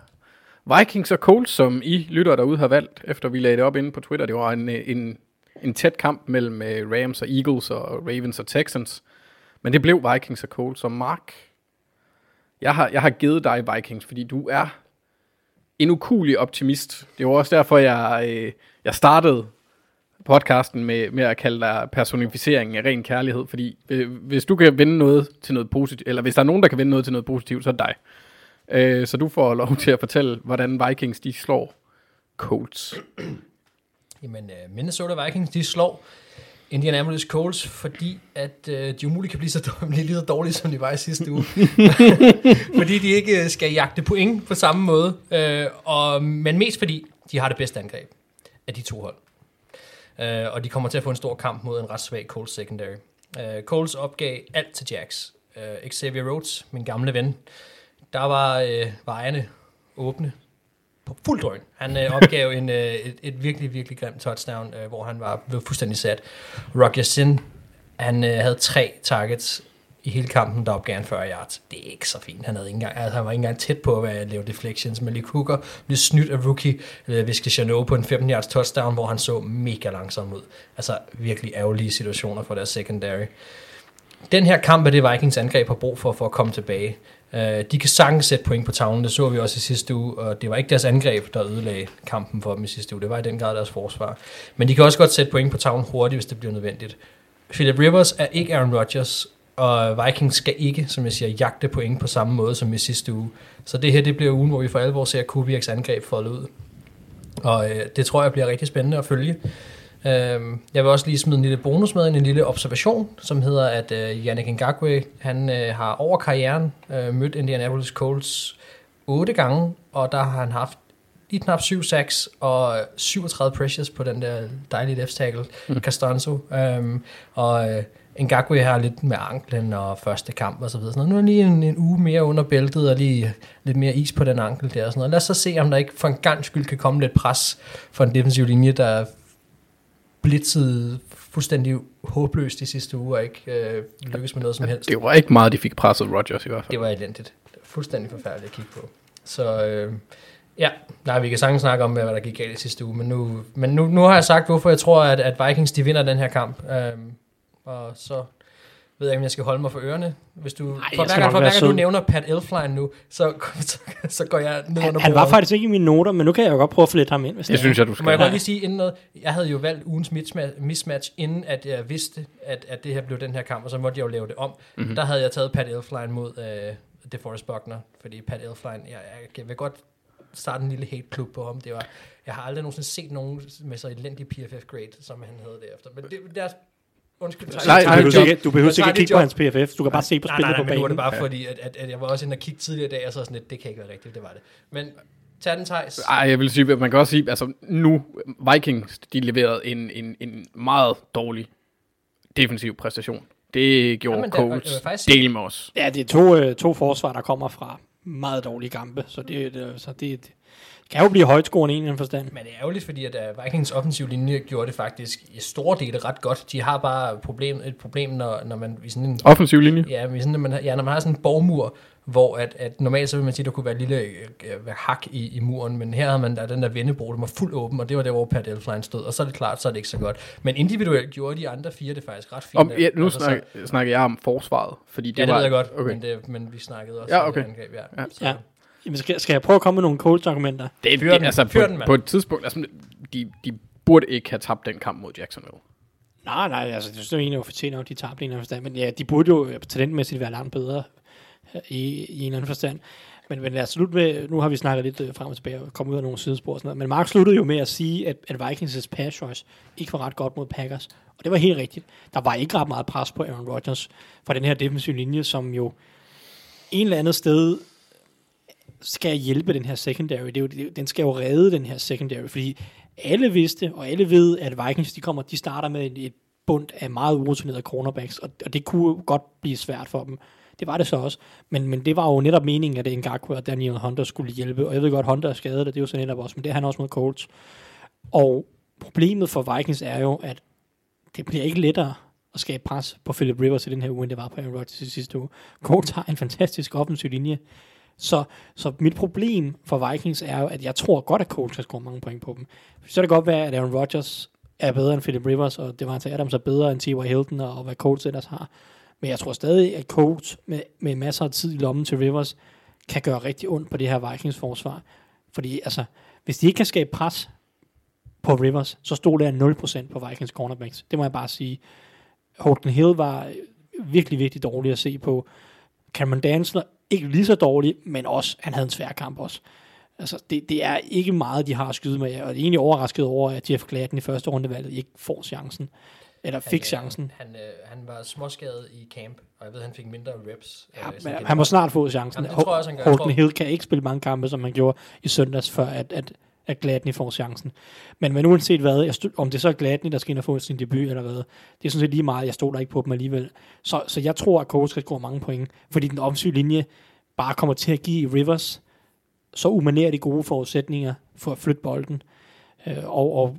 Vikings og Colts, som I lytter derude har valgt, efter vi lagde det op inde på Twitter. Det var en, en, en tæt kamp mellem øh, Rams og Eagles og Ravens og Texans. Men det blev Vikings og Colts. Så Mark, jeg har, jeg har givet dig Vikings, fordi du er en ukulig optimist. Det var også derfor, jeg, øh, jeg startede podcasten med, med at kalde dig personificeringen af ren kærlighed, fordi øh, hvis du kan vinde noget til noget positivt, eller hvis der er nogen, der kan vinde noget til noget positivt, så er det dig. Øh, så du får lov til at fortælle, hvordan Vikings de slår Colts. Jamen, øh, Minnesota Vikings, de slår Indianapolis Colts, fordi at øh, de umuligt kan blive så dårlige, lige så dårlige, som de var i sidste uge. fordi de ikke øh, skal jagte point på samme måde, øh, og, men mest fordi de har det bedste angreb af de to hold. Øh, og de kommer til at få en stor kamp mod en ret svag Colts secondary. Øh, Colts opgav alt til Jacks. Øh, Xavier Rhodes, min gamle ven, der var øh, vejene åbne på fuld drøn. Han øh, opgav en, øh, et, et virkelig, virkelig grimt touchdown, øh, hvor han var fuldstændig sat. Roger Sin, han øh, havde tre targets i hele kampen, der opgav han 40 yards. Det er ikke så fint. Han, havde ikke engang, altså, han var ikke engang tæt på at lave deflections. Malik Lee Cooker blev snydt af rookie øh, Viske Chanot på en 15 yards touchdown, hvor han så mega langsom ud. Altså virkelig ærgerlige situationer for deres secondary. Den her kamp er det Vikings angreb har brug for, for at komme tilbage. Uh, de kan sagtens sætte point på tavlen, det så vi også i sidste uge, og det var ikke deres angreb, der ødelagde kampen for dem i sidste uge, det var i den grad deres forsvar. Men de kan også godt sætte point på tavlen hurtigt, hvis det bliver nødvendigt. Philip Rivers er ikke Aaron Rodgers, og Vikings skal ikke, som jeg siger, jagte point på samme måde som i sidste uge. Så det her, det bliver ugen, hvor vi for alvor ser Kubiaks angreb folde ud. Og øh, det tror jeg bliver rigtig spændende at følge. Øh, jeg vil også lige smide en lille bonus med, en lille observation, som hedder, at øh, Yannick Ngakwe, han øh, har over karrieren øh, mødt Indianapolis Colts otte gange, og der har han haft lige knap 7 sacks og 37 pressures på den der dejlige left tackle, mm. Castanzo. Um, og øh, Ngakwe har lidt med anklen og første kamp og så videre. Så nu er lige en, en uge mere under bæltet og lige lidt mere is på den ankel der. Og sådan noget. Lad os så se, om der ikke for en gang skyld kan komme lidt pres for en defensiv linje, der blitzede fuldstændig håbløst de sidste uger ikke øh, lykkedes med noget som helst. Det var ikke meget, de fik presset Rodgers i hvert fald. Det var elendigt. Det var fuldstændig forfærdeligt at kigge på. Så øh, ja, nej, vi kan sagtens snakke om, hvad der gik galt i sidste uge, men nu, men nu, nu har jeg sagt, hvorfor jeg tror, at, at Vikings de vinder den her kamp. Øh, og så ved jeg ikke, om jeg skal holde mig for ørerne. Hvis du, Ej, for hver gang, for hver gang du nævner Pat Elfline nu, så, så, så går jeg ned Han, under han var faktisk ikke i mine noter, men nu kan jeg jo godt prøve at få lidt ham ind, hvis Det synes jeg, du Må skal. jeg godt lige sige inden noget, jeg havde jo valgt ugens mismatch, mismatch inden at jeg vidste, at, at det her blev den her kamp, og så måtte jeg jo lave det om. Mhm. Mm-hmm. Der havde jeg taget Pat Elfline mod uh, DeForest Buckner, fordi Pat Elfline, jeg, jeg vil godt starte en lille hate-klub på ham. Det var, jeg har aldrig nogensinde set nogen med så elendig PFF-grade, som han havde derefter. Men det, deres Undskyld, Nej, Du nej, behøver job. ikke, du behøver ikke at kigge på hans PFF. Du kan bare se på nej, spillet nej, på men nu er det banen. bare fordi, at, at, at jeg var også inde og kigge tidligere i dag, og så sådan lidt, det kan ikke være rigtigt, det var det. Men tag den, Thijs. Ej, jeg vil sige, at man kan også sige, altså nu, Vikings, de leverede en, en, en meget dårlig defensiv præstation. Det gjorde jeg Colts faktisk del med os. Ja, det er to, øh, to forsvar, der kommer fra meget dårlige kampe, så det, det, så det, det kan jo blive højtskårende i en forstand. Men det er ærgerligt, fordi at uh, Vikings offensiv linje gjorde det faktisk i store dele ret godt. De har bare problem, et problem, når, når man i sådan en Offensiv linje. Ja, men sådan, når man, har- ja, når man har sådan en borgmur, hvor at, at normalt så vil man sige, at der kunne være et lille øh, øh, hak i, i muren, men her har man der, den der vendebro, den var fuldt åben, og det var der, hvor Pat Elflein stod, og så er det klart, så er det ikke så godt. Men individuelt gjorde de andre fire det faktisk ret fint. Om, ja, nu Altså, så- snak, snakker jeg om forsvaret, fordi det Ja, det var... ved jeg godt, Okay. men, det, men vi snakkede også Ja, om okay. det angreb. Ja. Ja. Så, Ja. Jamen, skal, skal jeg prøve at komme med nogle Colts-argumenter? Det, Fyr det, den. altså, Fyr på, den, på et tidspunkt, altså, de, de burde ikke have tabt den kamp mod Jacksonville. Nej, nej, altså, det synes jeg egentlig, at fortjener, at de tager på en eller anden forstand. Men ja, de burde jo øh, talentmæssigt være langt bedre øh, i, i en eller anden forstand. Men, men lad os slutte med, nu har vi snakket lidt øh, frem og tilbage og kommet ud af nogle sidespor og sådan noget. Men Mark sluttede jo med at sige, at, at Vikings' pass rush ikke var ret godt mod Packers. Og det var helt rigtigt. Der var ikke ret meget pres på Aaron Rodgers fra den her defensive linje, som jo en eller andet sted skal hjælpe den her secondary. Det er jo, det, den skal jo redde den her secondary, fordi alle vidste, og alle ved, at Vikings de kommer, de starter med et, et bund af meget urutinerede cornerbacks, og, og det kunne godt blive svært for dem. Det var det så også. Men, men det var jo netop meningen, at Ngakwe og Daniel Hunter skulle hjælpe, og jeg ved godt, Hunter er skadet, og det er jo så netop også, men det er han også mod Colts. Og problemet for Vikings er jo, at det bliver ikke lettere at skabe pres på Philip Rivers i den her uge, end det var på Aaron Rodgers i sidste uge. Colts har en fantastisk offensiv linje, så, så mit problem for Vikings er jo, at jeg tror godt, at Colts kan score mange point på dem. Så kan det godt være, at Aaron Rodgers er bedre end Philip Rivers, og det var til Adams er bedre end T.Y. Hilton, og, og hvad Colts ellers har. Men jeg tror stadig, at Colts med, med masser af tid i lommen til Rivers, kan gøre rigtig ondt på det her Vikings forsvar. Fordi altså, hvis de ikke kan skabe pres på Rivers, så stod der 0% på Vikings cornerbacks. Det må jeg bare sige. Holden Hill var virkelig, virkelig dårlig at se på. Cameron Dantzler ikke lige så dårlig, men også, han havde en svær kamp også. Altså, det, det er ikke meget, de har at skyde med, og jeg er egentlig overrasket over, at Jeff Gladden i første rundevalget ikke får chancen, eller fik han, chancen. Han, øh, han var småskadet i camp, og jeg ved, han fik mindre reps. Ja, øh, men sådan han må snart få chancen. Jamen, det tror jeg også, han gør. Tror- Hill kan ikke spille mange kampe, som han gjorde i søndags, før at, at, at Gladney får chancen. Men, men uanset hvad, jeg stod, om det så er Gladney, der skal ind og få sin debut eller hvad, det er sådan set lige meget, jeg stoler ikke på dem alligevel. Så, så jeg tror, at Colts skal score mange point, fordi den offensive linje bare kommer til at give Rivers så umanerligt gode forudsætninger for at flytte bolden. Øh, og, og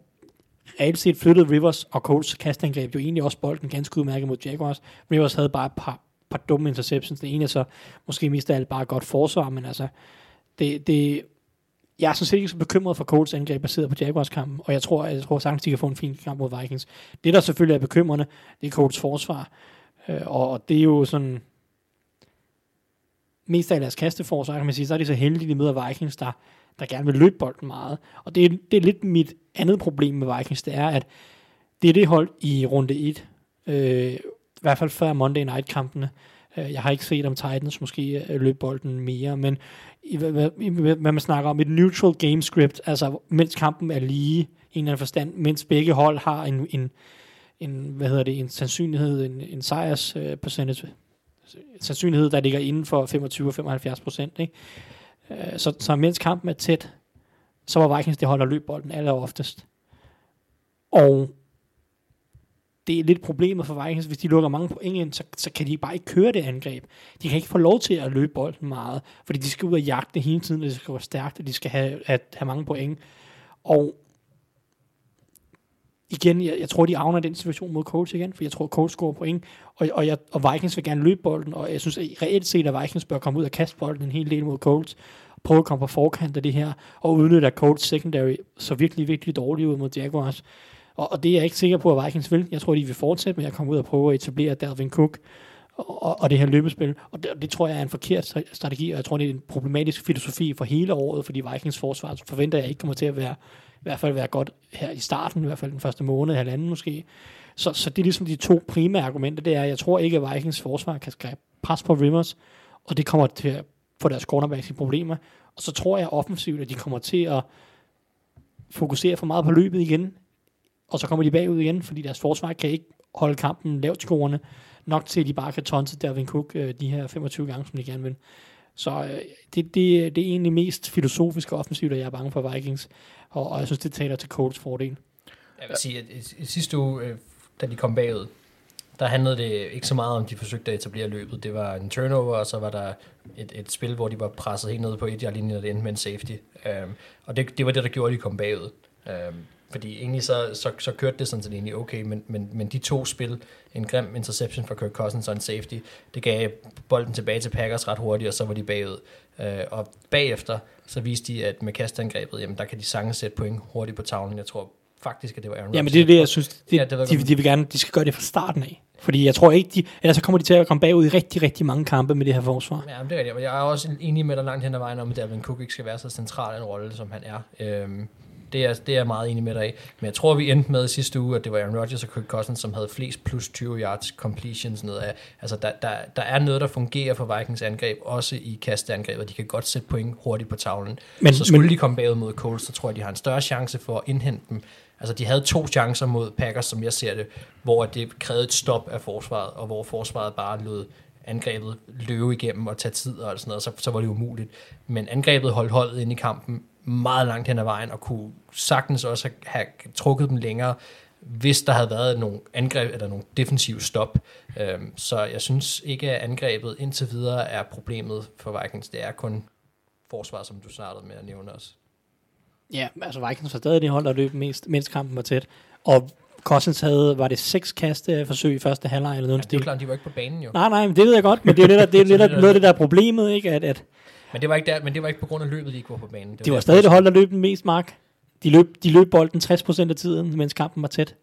reelt set flyttede Rivers og Colts kastangreb jo egentlig også bolden ganske udmærket mod Jaguars. Rivers havde bare et par, par dumme interceptions. Den ene er så måske mest af alt bare godt forsvar, men altså, det, det, jeg er sådan set ikke så bekymret for Colts angreb baseret på Jaguars kampen, og jeg tror, jeg tror sagtens, de kan få en fin kamp mod Vikings. Det, der selvfølgelig er bekymrende, det er Colts forsvar, øh, og, det er jo sådan, mest af deres kasteforsvar, kan man sige, så er de så heldige, de møder Vikings, der, der gerne vil løbe bolden meget. Og det er, det er lidt mit andet problem med Vikings, det er, at det er det hold i runde 1, øh, i hvert fald før Monday Night-kampene. Øh, jeg har ikke set om Titans måske øh, løbe bolden mere, men i, hvad, i, hvad man snakker om, et neutral game script, altså mens kampen er lige, i en eller anden forstand, mens begge hold har en, en, en hvad hedder det, en sandsynlighed, en, en sejrs uh, percentage, sandsynlighed, der ligger inden for 25 og 75 procent. Ikke? Øh, så, så mens kampen er tæt, så var Vikings det hold, der løb bolden aller oftest. Og det er lidt problemet for Vikings, hvis de lukker mange point ind, så, så kan de bare ikke køre det angreb. De kan ikke få lov til at løbe bolden meget, fordi de skal ud og jagte hele tiden, og det skal være stærkt, og de skal have, at, have mange point. Og igen, jeg, jeg tror, de avner den situation mod Colts igen, for jeg tror, Colts scorer point, og, og, jeg, og Vikings vil gerne løbe bolden, og jeg synes at reelt set, at Vikings bør komme ud og kaste bolden en hel del mod Colts, prøve at komme på forkant af det her, og udnytte, at Colts secondary så virkelig, virkelig dårligt ud mod Jaguars. Og, og det er jeg ikke sikker på, at Vikings vil. Jeg tror, de vil fortsætte med at komme ud og prøve at etablere Dalvin Cook og, og, det her løbespil. Og det, det tror jeg er en forkert strategi, og jeg tror, det er en problematisk filosofi for hele året, fordi Vikings forsvar forventer jeg ikke kommer til at være i hvert fald være godt her i starten, i hvert fald den første måned, halvanden måske. Så, så det er ligesom de to primære argumenter, det er, at jeg tror ikke, at Vikings forsvar kan skabe pres på Rivers, og det kommer til at få deres cornerbacks i problemer. Og så tror jeg offensivt, at de kommer til at fokusere for meget på løbet igen, og så kommer de bagud igen, fordi deres forsvar kan ikke holde kampen lavt scorende, nok til at de bare kan tonse Dervin Cook øh, de her 25 gange, som de gerne vil. Så øh, det, det, det er egentlig mest filosofisk og offensivt, at jeg er bange for Vikings, og, og jeg synes, det taler til Colts fordel. Jeg vil sige, at i, sidste uge, øh, da de kom bagud, der handlede det ikke så meget om, de forsøgte at etablere løbet. Det var en turnover, og så var der et, et spil, hvor de var presset helt ned på et yard linje og det endte med en safety. Um, og det, det var det, der gjorde, at de kom bagud. Um, fordi egentlig så, så, så kørte det sådan set egentlig okay, men, men, men de to spil, en grim interception fra Kirk Cousins og en safety, det gav bolden tilbage til Packers ret hurtigt, og så var de bagud. Uh, og bagefter, så viste de, at med kastangrebet, jamen der kan de sagtens sætte point hurtigt på tavlen. Jeg tror faktisk, at det var Aaron Ja, men Rodgers, det er det, jeg synes, det, Ja, det de, de, vil gerne, de skal gøre det fra starten af. Fordi jeg tror ikke, de, ellers så kommer de til at komme bagud i rigtig, rigtig mange kampe med det her forsvar. Ja, men det er rigtigt. Jeg er også enig med dig langt hen ad vejen om, at Dalvin Cook ikke skal være så central en rolle, som han er. Øhm, det, er det er jeg meget enig med dig i. Men jeg tror, vi endte med sidste uge, at det var Aaron Rodgers og Kirk Cousins, som havde flest plus 20 yards completions ned af. Altså, der, der, der er noget, der fungerer for Vikings angreb, også i kasteangreb, og de kan godt sætte point hurtigt på tavlen. Men- så skulle men- de komme bagud mod Colts, så tror jeg, de har en større chance for at indhente dem. Altså, de havde to chancer mod Packers, som jeg ser det, hvor det krævede et stop af forsvaret, og hvor forsvaret bare lod angrebet løbe igennem og tage tid og sådan noget, så, så var det umuligt. Men angrebet holdt holdet ind i kampen meget langt hen ad vejen, og kunne sagtens også have, trukket dem længere, hvis der havde været nogle angreb eller nogle defensive stop. Øhm, så jeg synes ikke, at angrebet indtil videre er problemet for Vikings. Det er kun forsvaret, som du startede med at nævne også. Ja, altså Vikings var stadig det hold, der løb mest, mens kampen var tæt. Og Cousins havde, var det seks kasteforsøg i første halvleg eller noget Ja, det er klart, de var ikke på banen jo. Nej, nej, men det ved jeg godt, men det er jo det, der, det er lidt noget af det, der er problemet, ikke? At, at Men det var ikke, der, men det var ikke på grund af løbet, de ikke var på banen. det var stadig det hold, der løb den mest, Mark. De løb, de løb bolden 60% af tiden, mens kampen var tæt.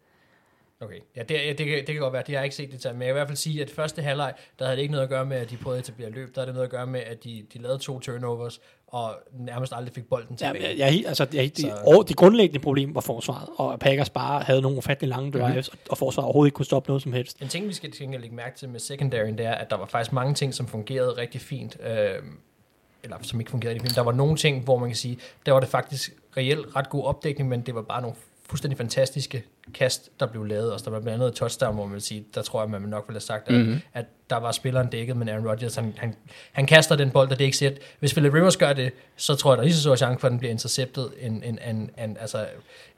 Okay, ja, det, ja, det, kan, det kan godt være, det har jeg ikke set det til, men jeg vil i hvert fald sige, at første halvleg, der havde det ikke noget at gøre med, at de prøvede at etablere løb, der havde det noget at gøre med, at de, de lavede to turnovers, og nærmest aldrig fik bolden Ja, tilbage. jeg, jeg, altså, jeg, det, Så- og det grundlæggende problem var forsvaret, og Packers bare havde nogle ufattelig lange drives, mm-hmm. og forsvaret overhovedet ikke kunne stoppe noget som helst. En ting, vi skal tænke at lægge mærke til med secondary, det er, at der var faktisk mange ting, som fungerede rigtig fint, øh, eller som ikke fungerede i filmen. Der var nogle ting, hvor man kan sige, der var det faktisk reelt ret god opdækning, men det var bare nogle fuldstændig fantastiske kast, der blev lavet. Også der var blandt andet et touchdown, hvor man vil sige, der tror jeg, man nok ville have sagt, at, mm-hmm. at der var spilleren dækket, men Aaron Rodgers, han, han, han kaster den bold, og det er ikke sæt. Hvis Philip Rivers gør det, så tror jeg, der er lige så stor chance for, at den bliver interceptet, end, end, end, end, altså,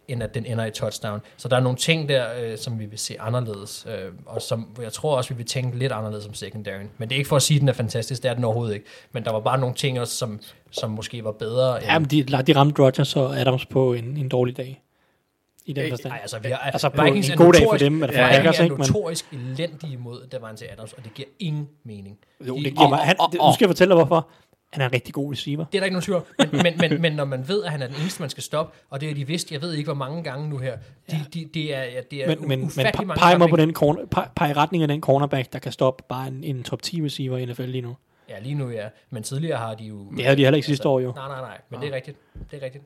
end at den ender i touchdown. Så der er nogle ting der, øh, som vi vil se anderledes, øh, og som jeg tror også, vi vil tænke lidt anderledes om secondary. Men det er ikke for at sige, at den er fantastisk, det er den overhovedet ikke. Men der var bare nogle ting også, som, som måske var bedre. End, Ja, men de, de ramte Rodgers og Adams på en, en dårlig dag. I den forstand. Nej, altså, vi har, Altså, Vikings en er god dag for notorisk- dem, er det for ja, Packers, er ikke? Men- notorisk elendige imod Davante Adams, og det giver ingen mening. Jo, De- det giver mig, han, og- og- nu skal jeg fortælle dig, hvorfor. Han er en rigtig god receiver. Det er der ikke nogen tvivl men, men, men, men når man ved, at han er den eneste, man skal stoppe, og det er de vidst, jeg ved ikke, hvor mange gange nu her, de, de, det er, ja, det er Men, men, men ufattelig pe- mange peg mig på den corner, peg, peg i retning af den cornerback, der kan stoppe bare en, en top 10 receiver i NFL lige nu. Ja, lige nu ja. Men tidligere har de jo... Det havde de heller ikke sidste år jo. Nej, nej, nej. Men det er rigtigt. Det er rigtigt.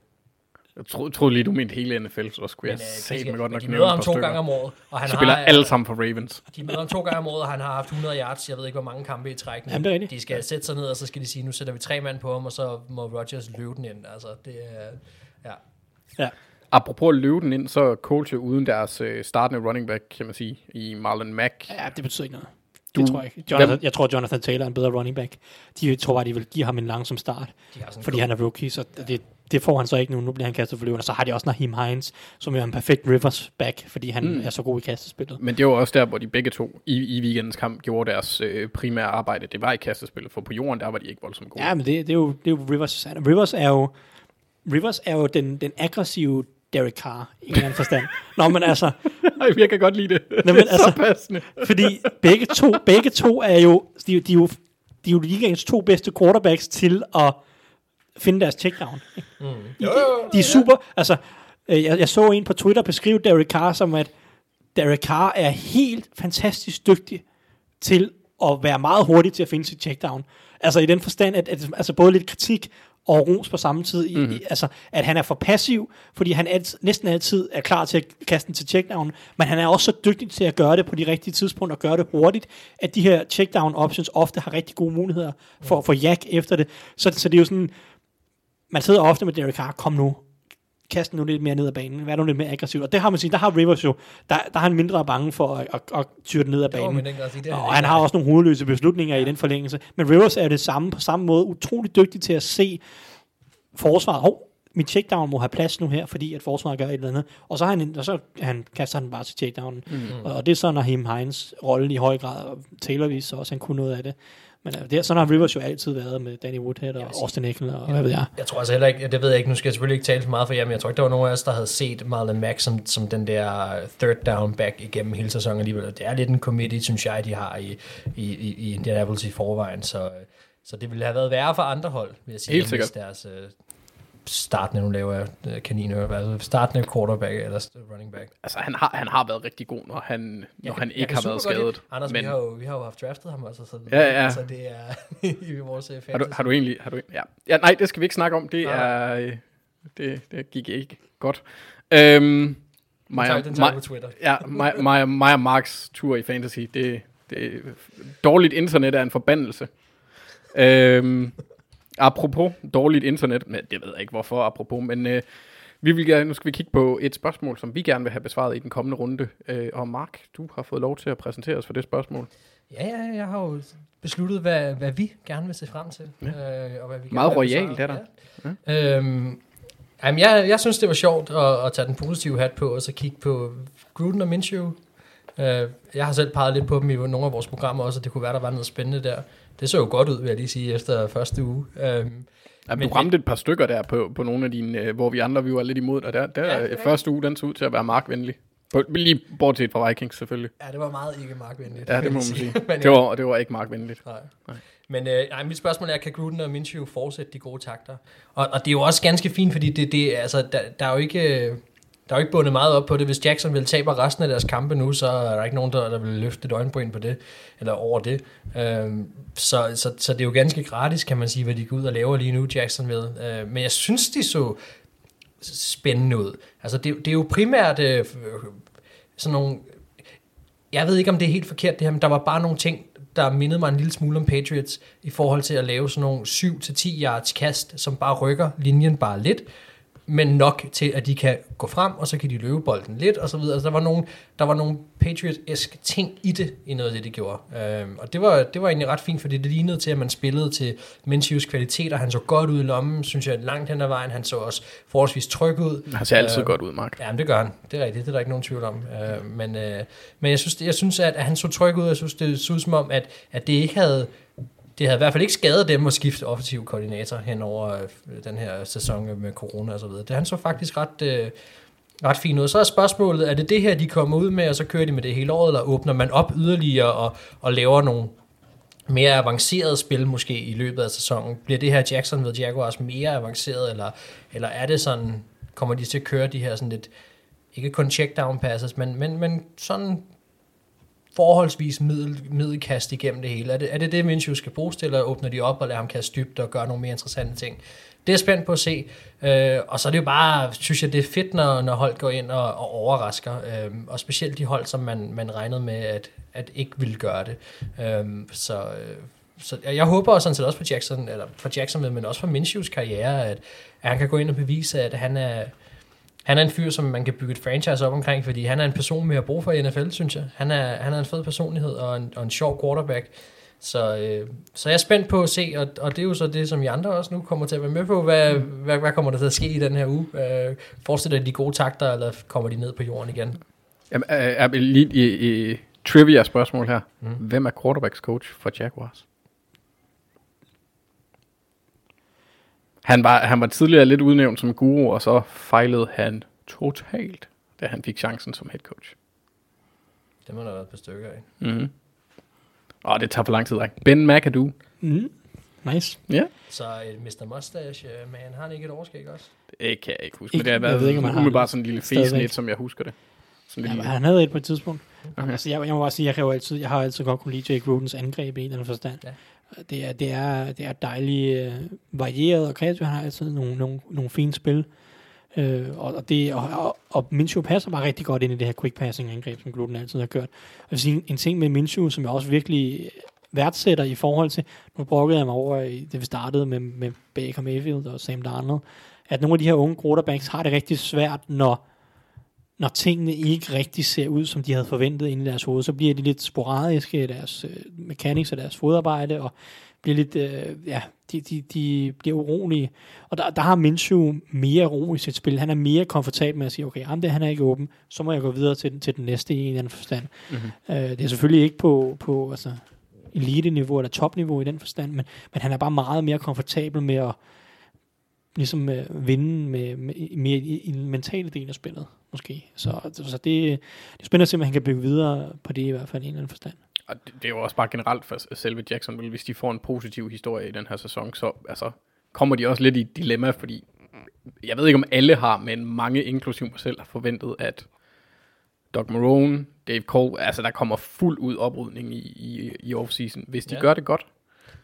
Jeg tro, troede lige, du mente hele NFL, så skulle Men, jeg øh, sige de, mig godt nok de møder ham to stykker. gange om året, og han spiller har, alle sammen for Ravens. De møder ham to gange om året, og han har haft 100 yards. Jeg ved ikke, hvor mange kampe i træk. Jamen, det er rigtigt. De skal sætte sig ned, og så skal de sige, nu sætter vi tre mand på ham, og så må Rodgers løbe den ind. Altså, det er... Ja. Ja. Apropos at løbe den ind, så er Colts jo uden deres øh, startende running back, kan man sige, i Marlon Mack. Ja, det betyder ikke noget. Du- det tror jeg ikke. Jonathan, jeg tror, Jonathan Taylor er en bedre running back. De tror bare, de vil give ham en langsom start, fordi han er rookie, så det, det får han så ikke nu. Nu bliver han kastet for løven. Og så har de også Naheem Hines, som er en perfekt Rivers back, fordi han mm. er så god i kastespillet. Men det var også der, hvor de begge to i, i weekendens kamp gjorde deres øh, primære arbejde. Det var i kastespillet, for på jorden, der var de ikke voldsomt gode. Ja, men det, det, er jo, det er jo Rivers. Rivers er jo, Rivers er jo den, den aggressive Derek Carr, i en eller anden forstand. Nå, men altså, Ej, jeg kan godt lide det. men det er altså- så passende. fordi begge to, begge to er jo, de, de er jo, de er jo ligaens to bedste quarterbacks til at finde deres checkdown. Mm. De, de er super, altså, øh, jeg, jeg så en på Twitter beskrive Derek Carr som, at Derek Carr er helt fantastisk dygtig til at være meget hurtig til at finde sit checkdown. Altså i den forstand, at, at altså både lidt kritik og ros på samme tid. I, Mhm. i, altså, at han er for passiv, fordi han altid, næsten altid er klar til at kaste den til checkdown, men han er også så dygtig til at gøre det på de rigtige tidspunkter og gøre det hurtigt, at de her checkdown options ofte har rigtig gode muligheder for at få jack efter det. Så, så det er jo sådan, man sidder ofte med Derek Carr, kom nu, kaste nu lidt mere ned ad banen, være nu lidt mere aggressiv. Og det har man sige, der har Rivers jo, der, der er han mindre bange for at, at, at tyre den ned ad banen. sige, det er Og han har også nogle hovedløse beslutninger ja. i den forlængelse. Men Rivers er jo det samme på samme måde, utrolig dygtig til at se forsvaret. Hov, mit checkdown må have plads nu her, fordi at forsvaret gør et eller andet. Og så, har han, og så han, kaster han bare til checkdownen. Mm. Og, og det er så Naheem Hines rolle i høj grad, og Taylor viser også, han kunne noget af det. Men øh, det, sådan har Rivers jo altid været med Danny Woodhead og Austin Eckler, og hvad ved jeg. Jeg tror altså heller ikke, det ved jeg ikke, nu skal jeg selvfølgelig ikke tale for meget for jer, men jeg tror ikke, der var nogen af os, der havde set Marlon Mack som, som den der third down back igennem hele sæsonen alligevel. Og Det er lidt en committee, synes jeg, de har i, i, i, i Indianapolis i forvejen, så, så det ville have været værre for andre hold, vil jeg sige. Helt sikkert. Deres øh, startende, nu laver jeg øh, kaniner, altså startende quarterback eller running back. Altså, han har, han har været rigtig god, når han, når Jeg han kan- ikke har været godt skadet. Anders, Men vi, har jo, vi har jo haft draftet ham også, så, Ja, ja. så det er i vores øh, har, du, fantasy. har du egentlig... Har du, ja. ja, nej, det skal vi ikke snakke om. Det Nej. er... Det, det gik ikke godt. Øhm, mig, tager- og- den tager mig- på Twitter. Ja, mig, mig og Marks tur i fantasy, det, det dårligt internet er en forbandelse. Øhm, apropos dårligt internet, men det ved jeg ikke hvorfor apropos, men øh, vi vil gerne, nu skal vi kigge på et spørgsmål, som vi gerne vil have besvaret i den kommende runde. Øh, og Mark, du har fået lov til at præsentere os for det spørgsmål. Ja, ja, jeg har jo besluttet, hvad, hvad vi gerne vil se frem til. Ja. Øh, og hvad vi Meget royalt er der. Ja. Øhm, jamen, jeg, jeg synes, det var sjovt at, at tage den positive hat på, og så kigge på Gruden og Minshew. Øh, jeg har selv peget lidt på dem i nogle af vores programmer også, og det kunne være, der var noget spændende der. Det så jo godt ud, vil jeg lige sige, efter første uge. Øhm, Jamen, Men- du ramte et par stykker der på, på nogle af dine, øh, hvor vi andre vi var lidt imod, og der, der Ja, er ja, første uge, den så ud til at være markvenlig. Lige bortset fra Vikings selvfølgelig. ja, det var meget ikke markvenligt. Ja, det må jeg man sige. Men, Det var, det var ikke markvenligt. Nej. Men øh, nej, mit spørgsmål er, kan Gruden og Minshew fortsætte de gode takter? Og, og det er jo også ganske fint, fordi det, det, altså, der, der er jo ikke... Der er jo ikke bundet meget op på det. Hvis Jackson vil tabe resten af deres kampe nu, så er der ikke nogen, der, der vil løfte et øjenbryn på det, eller over det. Øhm, så, så, så det er jo ganske gratis, kan man sige, hvad de går ud og laver lige nu, Jackson ved. Øh, men jeg synes, de så spændende ud. Altså, det, det er jo primært øh, sådan nogle... Jeg ved ikke, om det er helt forkert det her, men der var bare nogle ting, der mindede mig en lille smule om Patriots, i forhold til at lave sådan nogle 7-10 yards kast, som bare rykker linjen bare lidt, men nok til, at de kan gå frem, og så kan de løbe bolden lidt, og så videre. Altså, der var nogle, der var nogle Patriot-esk ting i det, i noget af det, de gjorde. Øhm, og det var, det var egentlig ret fint, fordi det lignede til, at man spillede til Minshews kvaliteter. Han så godt ud i lommen, synes jeg, langt hen ad vejen. Han så også forholdsvis tryg ud. Han ser altid Øh, godt ud, Mark. Ja, men det gør han. Det er rigtigt. Det er der ikke nogen tvivl om. Øh, men, øh, men jeg synes, jeg synes at, at han så tryg ud. Jeg synes, det så ud som om, at, at det ikke havde... Det havde i hvert fald ikke skadet dem at skifte offensiv koordinator hen over øh, den her sæson med corona og så videre. Det han så faktisk ret, øh, ret fint ud. Så er spørgsmålet, er det det her, de kommer ud med, og så kører de med det hele året, eller åbner man op yderligere og, og laver nogle mere avancerede spil måske i løbet af sæsonen? Bliver det her Jackson ved Jaguars mere avanceret, eller, eller er det sådan, kommer de til at køre de her sådan lidt, ikke kun check-down passes, men, men, men sådan forholdsvis middel, middelkast igennem det hele. Er det er det, det Minshew skal bruges til, eller åbner de op og lader ham kaste dybt og gøre nogle mere interessante ting? Det er jeg spændt på at se. Øh, og så er det jo bare, synes jeg, det er fedt, når, når hold går ind og, og overrasker. Øh, og specielt de hold, som man, man regnede med, at, at ikke ville gøre det. Øh, så, øh, så jeg håber sådan set også for Jackson, eller for Jackson, men også for Minshews karriere, at, at han kan gå ind og bevise, at han er, han er en fyr, som man kan bygge et franchise op omkring, fordi han er en person med at bruge for i NFL, synes jeg. Han er, han er en fed personlighed og en, og en sjov quarterback. Så, øh, så jeg er spændt på at se, og, og det er jo så det, som I andre også nu kommer til at være med på. Hvad, mm. hvad, hvad kommer der til at ske i den her uge? Øh, fortsætter de gode takter, eller kommer de ned på jorden igen? Jamen, øh, er lige i, i trivia-spørgsmål her. Mm. Hvem er quarterbacks coach for Jaguars? Han var, han var tidligere lidt udnævnt som guru, og så fejlede han totalt, da han fik chancen som head coach. Det må der være et par stykker af. Mm. Og det tager for lang tid. Ikke? Ben McAdoo. Mm. Nice. Ja. Så uh, Mr. Mustache, uh, man, har han ikke et overskæg også? Det kan jeg ikke huske, Ikke- men det har jeg været ved ikke, om han har umiddelbart sådan en lille fæsnet, som jeg husker det. Sådan Ja, han havde et på et tidspunkt. Okay. Altså, jeg, jeg må bare sige, jeg, kan jo altid, jeg har altid godt kunne lide Jake Grudens angreb i en eller anden forstand. Ja. Det, er, det, er, det er dejligt øh, varieret og kreativt. Han har altid nogle, nogle, nogle fine spil. Øh, og, og, det, og, og, og Minshew passer bare rigtig godt ind i det her quick passing angreb, som Gluten altid har gjort. Og jeg vil sige, en, en ting med Minshew, som jeg også virkelig øh, værdsætter i forhold til, nu brokkede jeg mig over, det vi startede med, med Baker Mayfield og Sam Darnold, at nogle af de her unge quarterbacks har det rigtig svært, når, når tingene ikke rigtig ser ud, som de havde forventet inde i deres hoved. Så bliver de lidt sporadiske i deres øh, mechanics og deres fodarbejde, og bliver lidt, øh, ja, de, de, de bliver urolige. Og der, der har Minshew mere ro i sit spil. Han er mere komfortabel med at sige, okay, ham der, han er ikke åben, så må jeg gå videre til, den- til den næste i en eller anden forstand. Mm-hmm. Øh, det er selvfølgelig ikke på, på altså, elite-niveau eller topniveau i den forstand, men, men han er bare meget mere komfortabel med at ligesom øh, vinde med, med, mere i, i den mentale del af spillet, måske. Så, så det, det er spændende at se, om han kan bygge videre på det i hvert fald i en eller anden forstand. Og det, det er jo også bare generelt for selve Jacksonville, hvis de får en positiv historie i den her sæson, så altså, kommer de også lidt i dilemma, fordi jeg ved ikke, om alle har, men mange, inklusive mig selv, har forventet, at Doug Marone, Dave Cole, altså der kommer fuld ud oprydning i, i, i offseason, hvis de ja. gør det godt.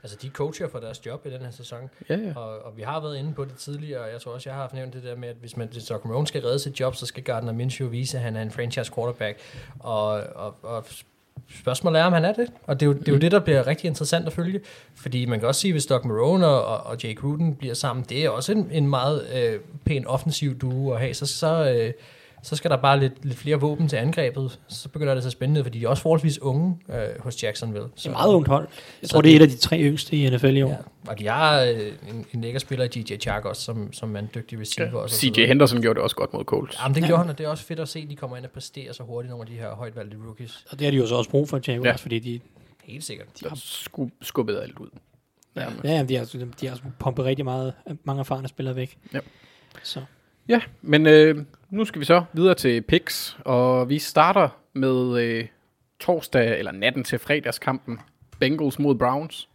Altså, de coacher for deres job i den her sæson. Ja, ja. Og, og vi har været inde på det tidligere, og jeg tror også, jeg har haft nævnt det der med, at hvis man hvis Doc Marone skal redde sit job, så skal Gardner Minshew vise, at han er en franchise quarterback. Og, og, og spørgsmålet er, om han er det. Og det er, jo, det er jo det, der bliver rigtig interessant at følge. Fordi man kan også sige, hvis Doc Marone og, og, og Jake Gruden bliver sammen, det er også en, en meget øh, pæn offensiv duo at have. Så, så, øh, så skal der bare lidt, lidt flere våben til angrebet. Så begynder det at se spændende, fordi de er også forholdsvis unge øh, hos Jacksonville. Det er et meget ungt hold. Jeg Så tror, det er et af de tre yngste i NFL i år. Ja, og de har øh, en, en lækker spiller DJ Chark også, som, som er en dygtig receiver. Ja. så CJ. Henderson gjorde det også godt mod Colts. Jamen, det Ja. gjorde han, og det er også fedt at se, at de kommer ind og præsterer så hurtigt, nogle af de her højt valgte rookies. Og det har de jo så også brug for, Jaguars, ja. Fordi de, Helt sikkert. Der skub, skubbede alt ud. ja, Ja. ja, de, har, de har pumpet rigtig meget, mange erfarne spillere væk. Ja. Så Ja, men øh, nu skal vi så videre til picks, og vi starter med øh, torsdag, eller natten til fredagskampen, Bengals mod Browns.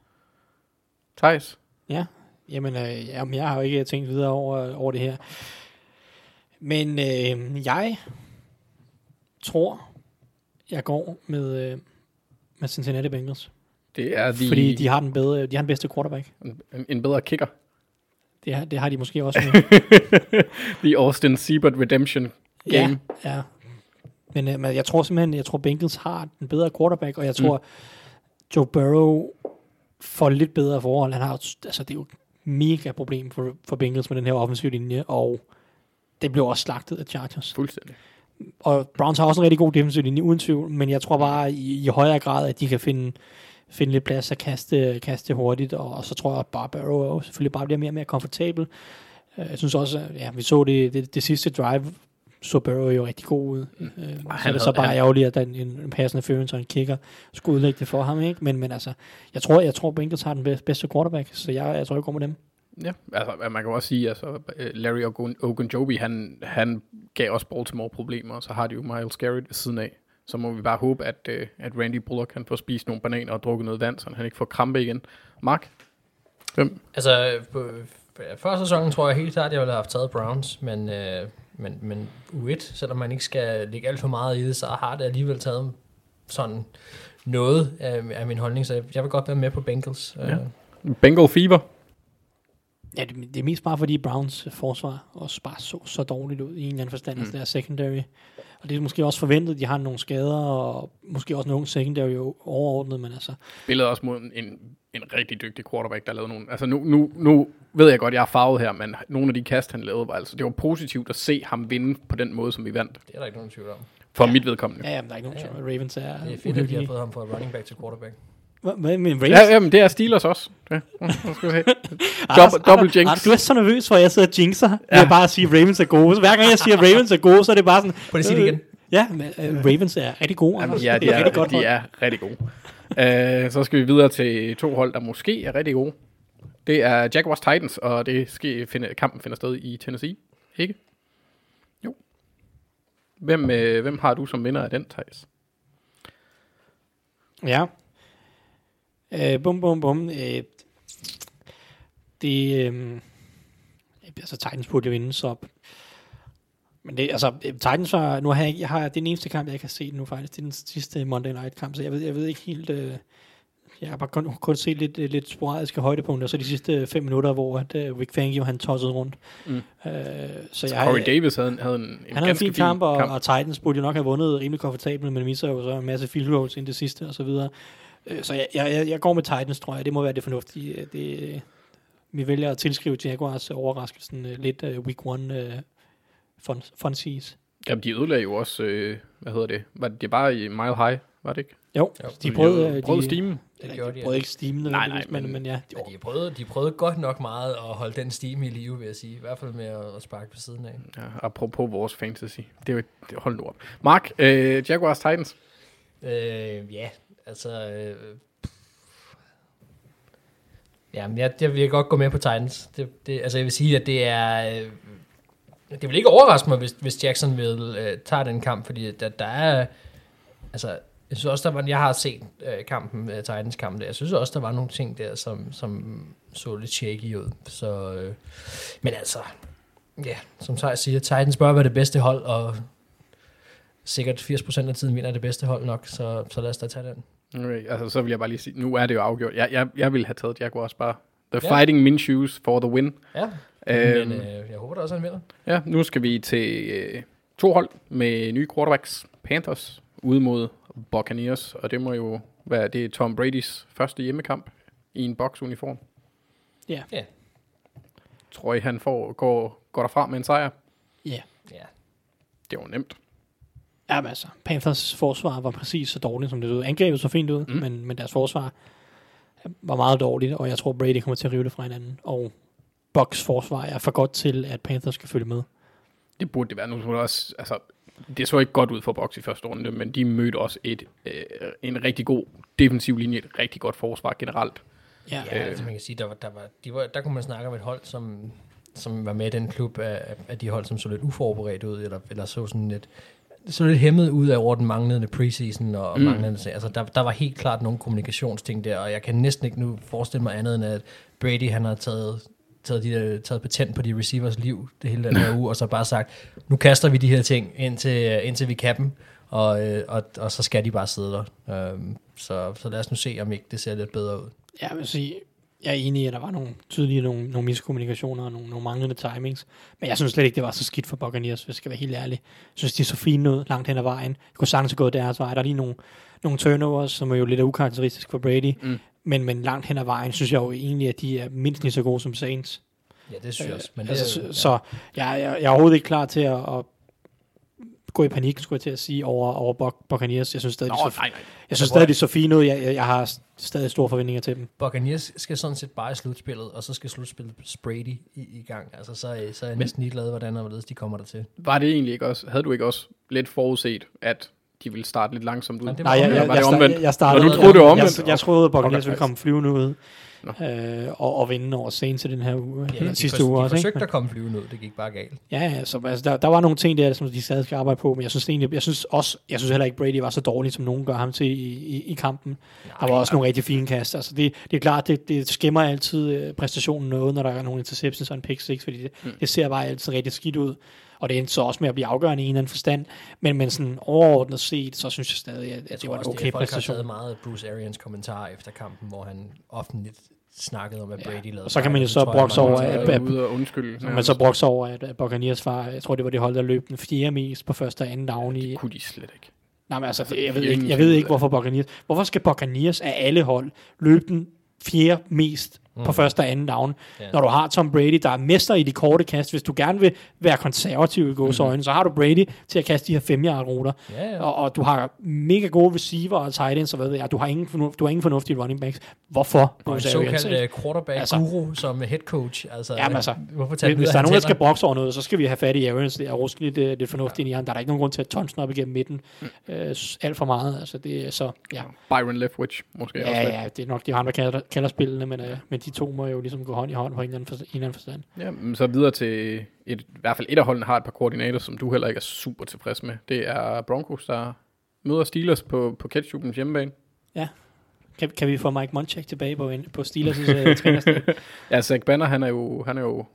Thijs? Ja, jamen, øh, jamen jeg har jo ikke tænkt videre over, over det her. Men øh, jeg tror, jeg går med, øh, med Cincinnati Bengals. Det er de, Fordi de har den, bedre, de har den bedste quarterback. en, en bedre kicker. Det har, det har de måske også med. The Austin Seabird Redemption game. Ja, ja. Men, øh, men jeg tror simpelthen, jeg tror Bengals har den bedre quarterback, og jeg tror, mm. Joe Burrow får lidt bedre forhold. Han har, altså det er jo et mega problem for, for Bengals med den her offensive linje, og det blev også slagtet af Chargers. Fuldstændig. Og Browns har også en rigtig god defensiv linje, uden tvivl, men jeg tror bare i, i højere grad, at de kan finde, finde lidt plads og kaste, kaste hurtigt, og, og så tror jeg, at jo selvfølgelig bare bliver mere og mere komfortabel. Øh, Jeg synes også, at ja, vi så det, det, det sidste drive, så Burrow jo rigtig god ud. Øh, så er det så bare han- ærgerligt, at er en, en passende føring og en kicker skulle udlægge det for ham, ikke? Men, men altså, jeg tror, jeg tror Bengals har den bedste, bedste quarterback, så jeg, jeg tror, jeg går med dem. Ja, altså man kan også sige, altså øh, Larry Ogun- Ogunjobi, han, han gav også Baltimore problemer, og så har de jo Miles Garrett ved siden af. Så må vi bare håbe, at, øh, at Randy Bullock kan få spist nogle bananer og drukket noget vand, så han ikke får krampe igen. Mark? Hvem? Altså, på, før sæsonen tror jeg helt klart, at jeg ville have haft taget Browns, men, øh, men, men U1, selvom man ikke skal lægge alt for meget i det, så har det alligevel taget sådan noget af, af min holdning, så jeg, vil godt være med på Bengals. Ja. Øh, Bengal Fever? Ja, det, det er mest bare fordi Browns forsvar også bare så så dårligt ud i en eller anden forstand, mm. altså deres secondary. Og det er måske også forventet, de har nogle skader, og måske også nogle secondary overordnet, men altså, Spillede også mod en, en, en rigtig dygtig quarterback, der lavede nogle... Altså nu, nu, nu ved jeg godt, jeg er farvet her, men nogle af de kast, han lavede, var altså... Det var positivt at se ham vinde på den måde, som vi vandt. det er der ikke nogen tvivl om. For ja. mit vedkommende. ja, jamen, der er ikke nogen tvivl, at Ravens er Det er fedt, at de har fået ham fra running back til quarterback. Hvad, med Ravens? Ja, jamen, det er Steelers også. Ja, skal vi se. Double, jinx. Anders, du er så nervøs for, at jeg sidder og jinxer. Ja. Jeg bare at sige, at Ravens er gode. Så hver gang jeg siger, at Ravens er gode, så er det bare sådan... Prøv lige at sige det igen. Ja, men uh, Ravens er rigtig gode. Jamen, ja, de det er, er, rigtig godt de er rigtig gode. Uh, så skal vi videre til to hold, der måske er rigtig gode. Det er Jaguars Titans, og det skal finde, kampen finder sted i Tennessee. Ikke? Jo. Hvem, uh, hvem har du som vinder af den, Thijs? Ja. Øh, bum, bum, bum. Øh, det, øh, altså Titans burde jo vinde, så... Men det, altså, øh, Titans var, nu har jeg, jeg har, det er den eneste kamp, jeg har set nu faktisk, det er den sidste Monday Night kamp, så jeg ved, jeg ved ikke helt, øh, jeg har bare kun, kun set lidt, øh, lidt sporadiske højdepunkter, så de sidste fem minutter, hvor at, øh, Rick Fangio, han tossede rundt. Mm. Øh, så Så jeg, Corey Davis havde, en- havde en, en han havde en fin kamp, og, og Titans burde jo nok have vundet rimelig komfortabelt, men misser jo så en masse field goals ind det sidste og så videre. Øh, Så jeg, jeg, jeg- går med Titans, tror jeg. Det må være det fornuftige. Det, vi vælger at tilskrive Jaguars overraskelsen øh, lidt øh, week one øh, fun, fun seas. Jamen, de ødelagde jo også, øh, hvad hedder det, var det bare i Mile High, var det ikke? Jo, Jo, de prøvede, øh, prøvede de, steamen. eller, gjorde de de, prøvede ja. ikke steamen, Nej, nej, men, men- men ja, de, Ja, de, prøvede, de prøvede godt nok meget at holde den steam i live, vil jeg sige. I hvert fald med at, at sparke på siden af. Ja, apropos vores fantasy. Det er jo, det, hold nu op. Mark, øh, Jaguars Titans. Øh, ja, altså... Øh, ja, men jeg, jeg vil godt gå med på Titans. Det, det, altså, jeg vil sige, at det er... Øh, det vil ikke overraske mig, hvis, hvis Jacksonville øh, tager den kamp, fordi der, der er... Altså, jeg synes også, der var, jeg har set øh, kampen, øh, Titans kampen der. Jeg synes også, der var nogle ting der, som, som så lidt shaky ud. Så, øh, men altså, ja, som Thijs siger, Titans bør være det bedste hold, og sikkert 80% af tiden vinder det bedste hold nok, så, så lad os da tage den. Okay, altså, så vil jeg bare lige sige, nu er det jo afgjort. Jeg, jeg, jeg vil have taget Jaguars bare. The Ja. Fighting Minshews for the win. Ja, Øhm, men øh, jeg håber da også, han vinder. Ja, nu skal vi til øh, to hold med nye quarterbacks. Panthers ude mod Buccaneers, og det må jo være det er Tom Brady's første hjemmekamp i en boksuniform. Ja. Ja. Tror I, han får, går, går derfra med en sejr? ja. Ja. Det var nemt. Ja, men altså, Panthers forsvar var præcis så dårligt, som det ud. Angrebet så fint ud, mm. men, men deres forsvar var meget dårligt, og jeg tror, Brady kommer til at rive det fra hinanden. Og Bucks forsvar er for godt til, at Panthers skal følge med. Det burde det være. Nu så det også, altså, det så ikke godt ud for Box i første runde, men de mødte også et, øh, en rigtig god defensiv linje, et rigtig godt forsvar generelt. Ja, Ja, altså man kan sige, der, var, der, var, de var, der kunne man snakke om et hold, som, som var med i den klub af, af de hold, som så lidt uforberedt ud, eller, eller så sådan lidt, så lidt hæmmet ud af over den manglende preseason og mm. manglende, altså der, der var helt klart nogle kommunikationsting der, og jeg kan næsten ikke nu forestille mig andet end, at Brady han har taget taget, de, der- taget patent på de receivers liv det hele den her uge, og så bare sagt, nu kaster vi de her ting, indtil, indtil vi kan dem, og, øh, og, og så skal de bare sidde der. Øhm, så, så lad os nu se, om ikke det ser lidt bedre ud. jeg vil sige, jeg er enig i, at der var nogle tydelige nogle, nogle miskommunikationer og nogle, nogle manglende timings. Men jeg synes slet ikke, det var så skidt for Buccaneers, hvis jeg skal være helt ærlig. Jeg synes, de er så fine ud langt hen ad vejen. Jeg kunne sagtens gået deres vej. Der er lige nogle, nogle turnovers, som er jo lidt ukarakteristisk for Brady. Mm. Men, men langt hen ad vejen, synes jeg jo egentlig, at de er mindst lige så gode som Saints. Ja, det synes jeg også. Men Men det, altså, er- så, så jeg, jeg, jeg er overhovedet ikke klar til at, at gå i panik, skulle jeg til at sige, over, over Buc- Buccaneers. Jeg synes stadig, Nå, de er så, nej, nej. jeg synes stadig, de er så fine ud. Jeg, jeg, jeg har stadig store forventninger til dem. Buccaneers skal sådan set bare i slutspillet, og så skal slutspillet Brady i, i gang. Altså, så, så er jeg næsten ligeglad, hvordan og hvorledes de kommer der til. Var det egentlig ikke også, havde du ikke også lidt forudset, at de ville starte lidt langsomt ud? Nej, det Nej, jeg, jeg, jeg, omvendt? jeg, startede, Nå, du troede, det var omvendt? Jeg, jeg troede, at Buccaneers Okay. ville komme flyvende ud Nå. øh, og, og vinde over Saints i den her uge, Ja, eller de sidste fors- uge de også. forsøgte Ikke? at komme flyvende ud, det gik bare galt. Ja, ja, så altså, der, der, var nogle ting der, som de stadig skal arbejde på, men jeg synes egentlig, jeg synes også, jeg synes heller ikke, Brady var så dårlig, som nogen gør ham til i, i, i kampen. Der var også nogle rigtig fine kast. Altså det, det er klart, det, det skæmmer altid øh, præstationen noget, når der er nogle interceptions og en pick six, fordi det, mm. det ser bare altid rigtig skidt ud. Og det endte så også med at blive afgørende i en eller anden forstand. Men, men sådan overordnet set, så synes jeg stadig, at, at Jeg det tror var en okay det er, folk har præstation. taget meget af Bruce Arians kommentar efter kampen, hvor han offentligt snakkede om, at Brady lavede Og så kan man jo så det jeg, brokse over, at- at- undskylde. Men så sig over, at, at Buccaneers var, jeg tror det var det hold, der løb den fjerde mest på første og anden down i... kunne de slet ikke. Nej, men altså, Altså, det, jeg, ved ikke, jeg ved ikke, hvorfor Buccaneers... Hvorfor skal Buccaneers af alle hold løbe den fjerde mest mm. på første og anden down, Ja. når du har Tom Brady, der er mester i de korte kast. Hvis du gerne vil være konservativ i gåsøjne, mm. så har du Brady til at kaste de her 5 yard ruter. Ja, ja. Og, og, du har mega gode receiver og tight ends, og hvad ved jeg. Du har ingen, du har ingen fornuftige running backs. Hvorfor? Og en såkaldt uh, quarterback-guru som head coach. Altså, Jamen altså, hvorfor tage Hvis, hvis der er nogen, der skal brokse over noget, så skal vi have fat i Arians der og ruske lidt, øh, lidt fornuftigt ja. i ham. Der er ikke nogen grund til at tonsen op igennem midten øh, s- alt for meget. Altså, det er så, ja. Byron Leftwich, måske også Ja, lidt. ja, det er nok de andre, der kalder, kalder spillene, men, øh, men de to må jo ligesom gå hånd i hånd på en eller anden, for, en eller anden forstand. Ja, men så videre til et, i hvert fald et af holdene har et par koordinater, som du heller ikke er super tilfreds med. Det er Broncos, der møder Steelers på, på Ketchupens hjemmebane. Kan, kan vi få Mike Munchak tilbage på, en, på Steelers' uh, trænerstab? Ja, Zach Banner, han er jo, han er jo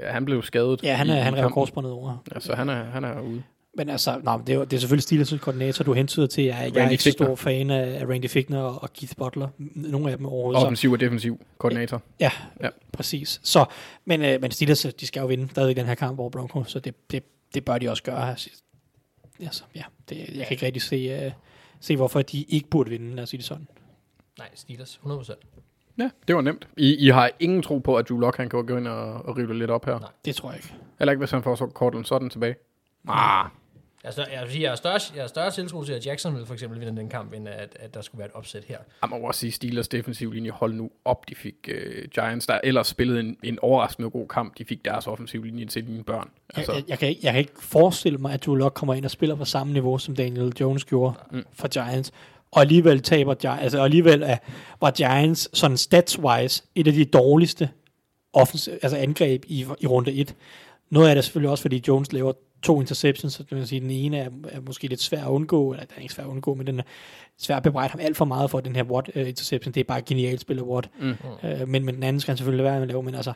ja, han blev skadet. Ja, han, er, han rev korsbåndet over. Ja, så han er, han er ude. Men altså, nej, det, er, jo- det er selvfølgelig Steelers' koordinator, du hentyder til. Jeg, jeg er ikke så Fichtner. stor fan af, af Randy Fichtner og, Keith Butler. Nogle af dem overhovedet. Offensiv og defensiv koordinator. Ja, Ja. præcis. Så, men, øh, men Steelers, øh, de skal jo vinde stadig den her kamp over Broncos, så det, det, det bør de også gøre. Altså, altså, ja, det, jeg kan ikke rigtig se, uh, se, hvorfor de ikke burde vinde, lad os sige det sådan. Nej, Steelers, 100%. Ja, det var nemt. I, I har ingen tro på, at Drew Lock han kan gå ind og, og rive det lidt op her? Nej. Det tror jeg ikke. Eller ikke, hvis han får så Cortland sådan tilbage? Ah, Jeg, større, jeg, vil sige, jeg, er større, jeg er større tiltro til, at Jackson vil for eksempel vinde den kamp, end at, at der skulle være et opsæt her. jeg må også sige, Steelers defensiv linje, hold nu op. De fik uh, Giants, der ellers spillede en, en overraskende god kamp. De fik deres offensiv linje til dine børn. Altså. Jeg, jeg, jeg, kan ikke, jeg kan ikke forestille mig, at Drew Lock kommer ind og spiller på samme niveau, som Daniel Jones gjorde mm. for Giants. Og alligevel taber Giants, altså alligevel er, var Giants sådan stats-wise et af de dårligste offens, altså angreb i, i runde 1. Noget af det er selvfølgelig også, fordi Jones laver to interceptions, så det vil sige, den ene er, er måske lidt svær at undgå, eller den er ikke svær at undgå, men den er svær at bebrejde ham alt for meget for den her Watt uh, interception. Det er bare genialt spillet Watt. Mm. Uh, men, men den anden skal han selvfølgelig være med at lave, men altså,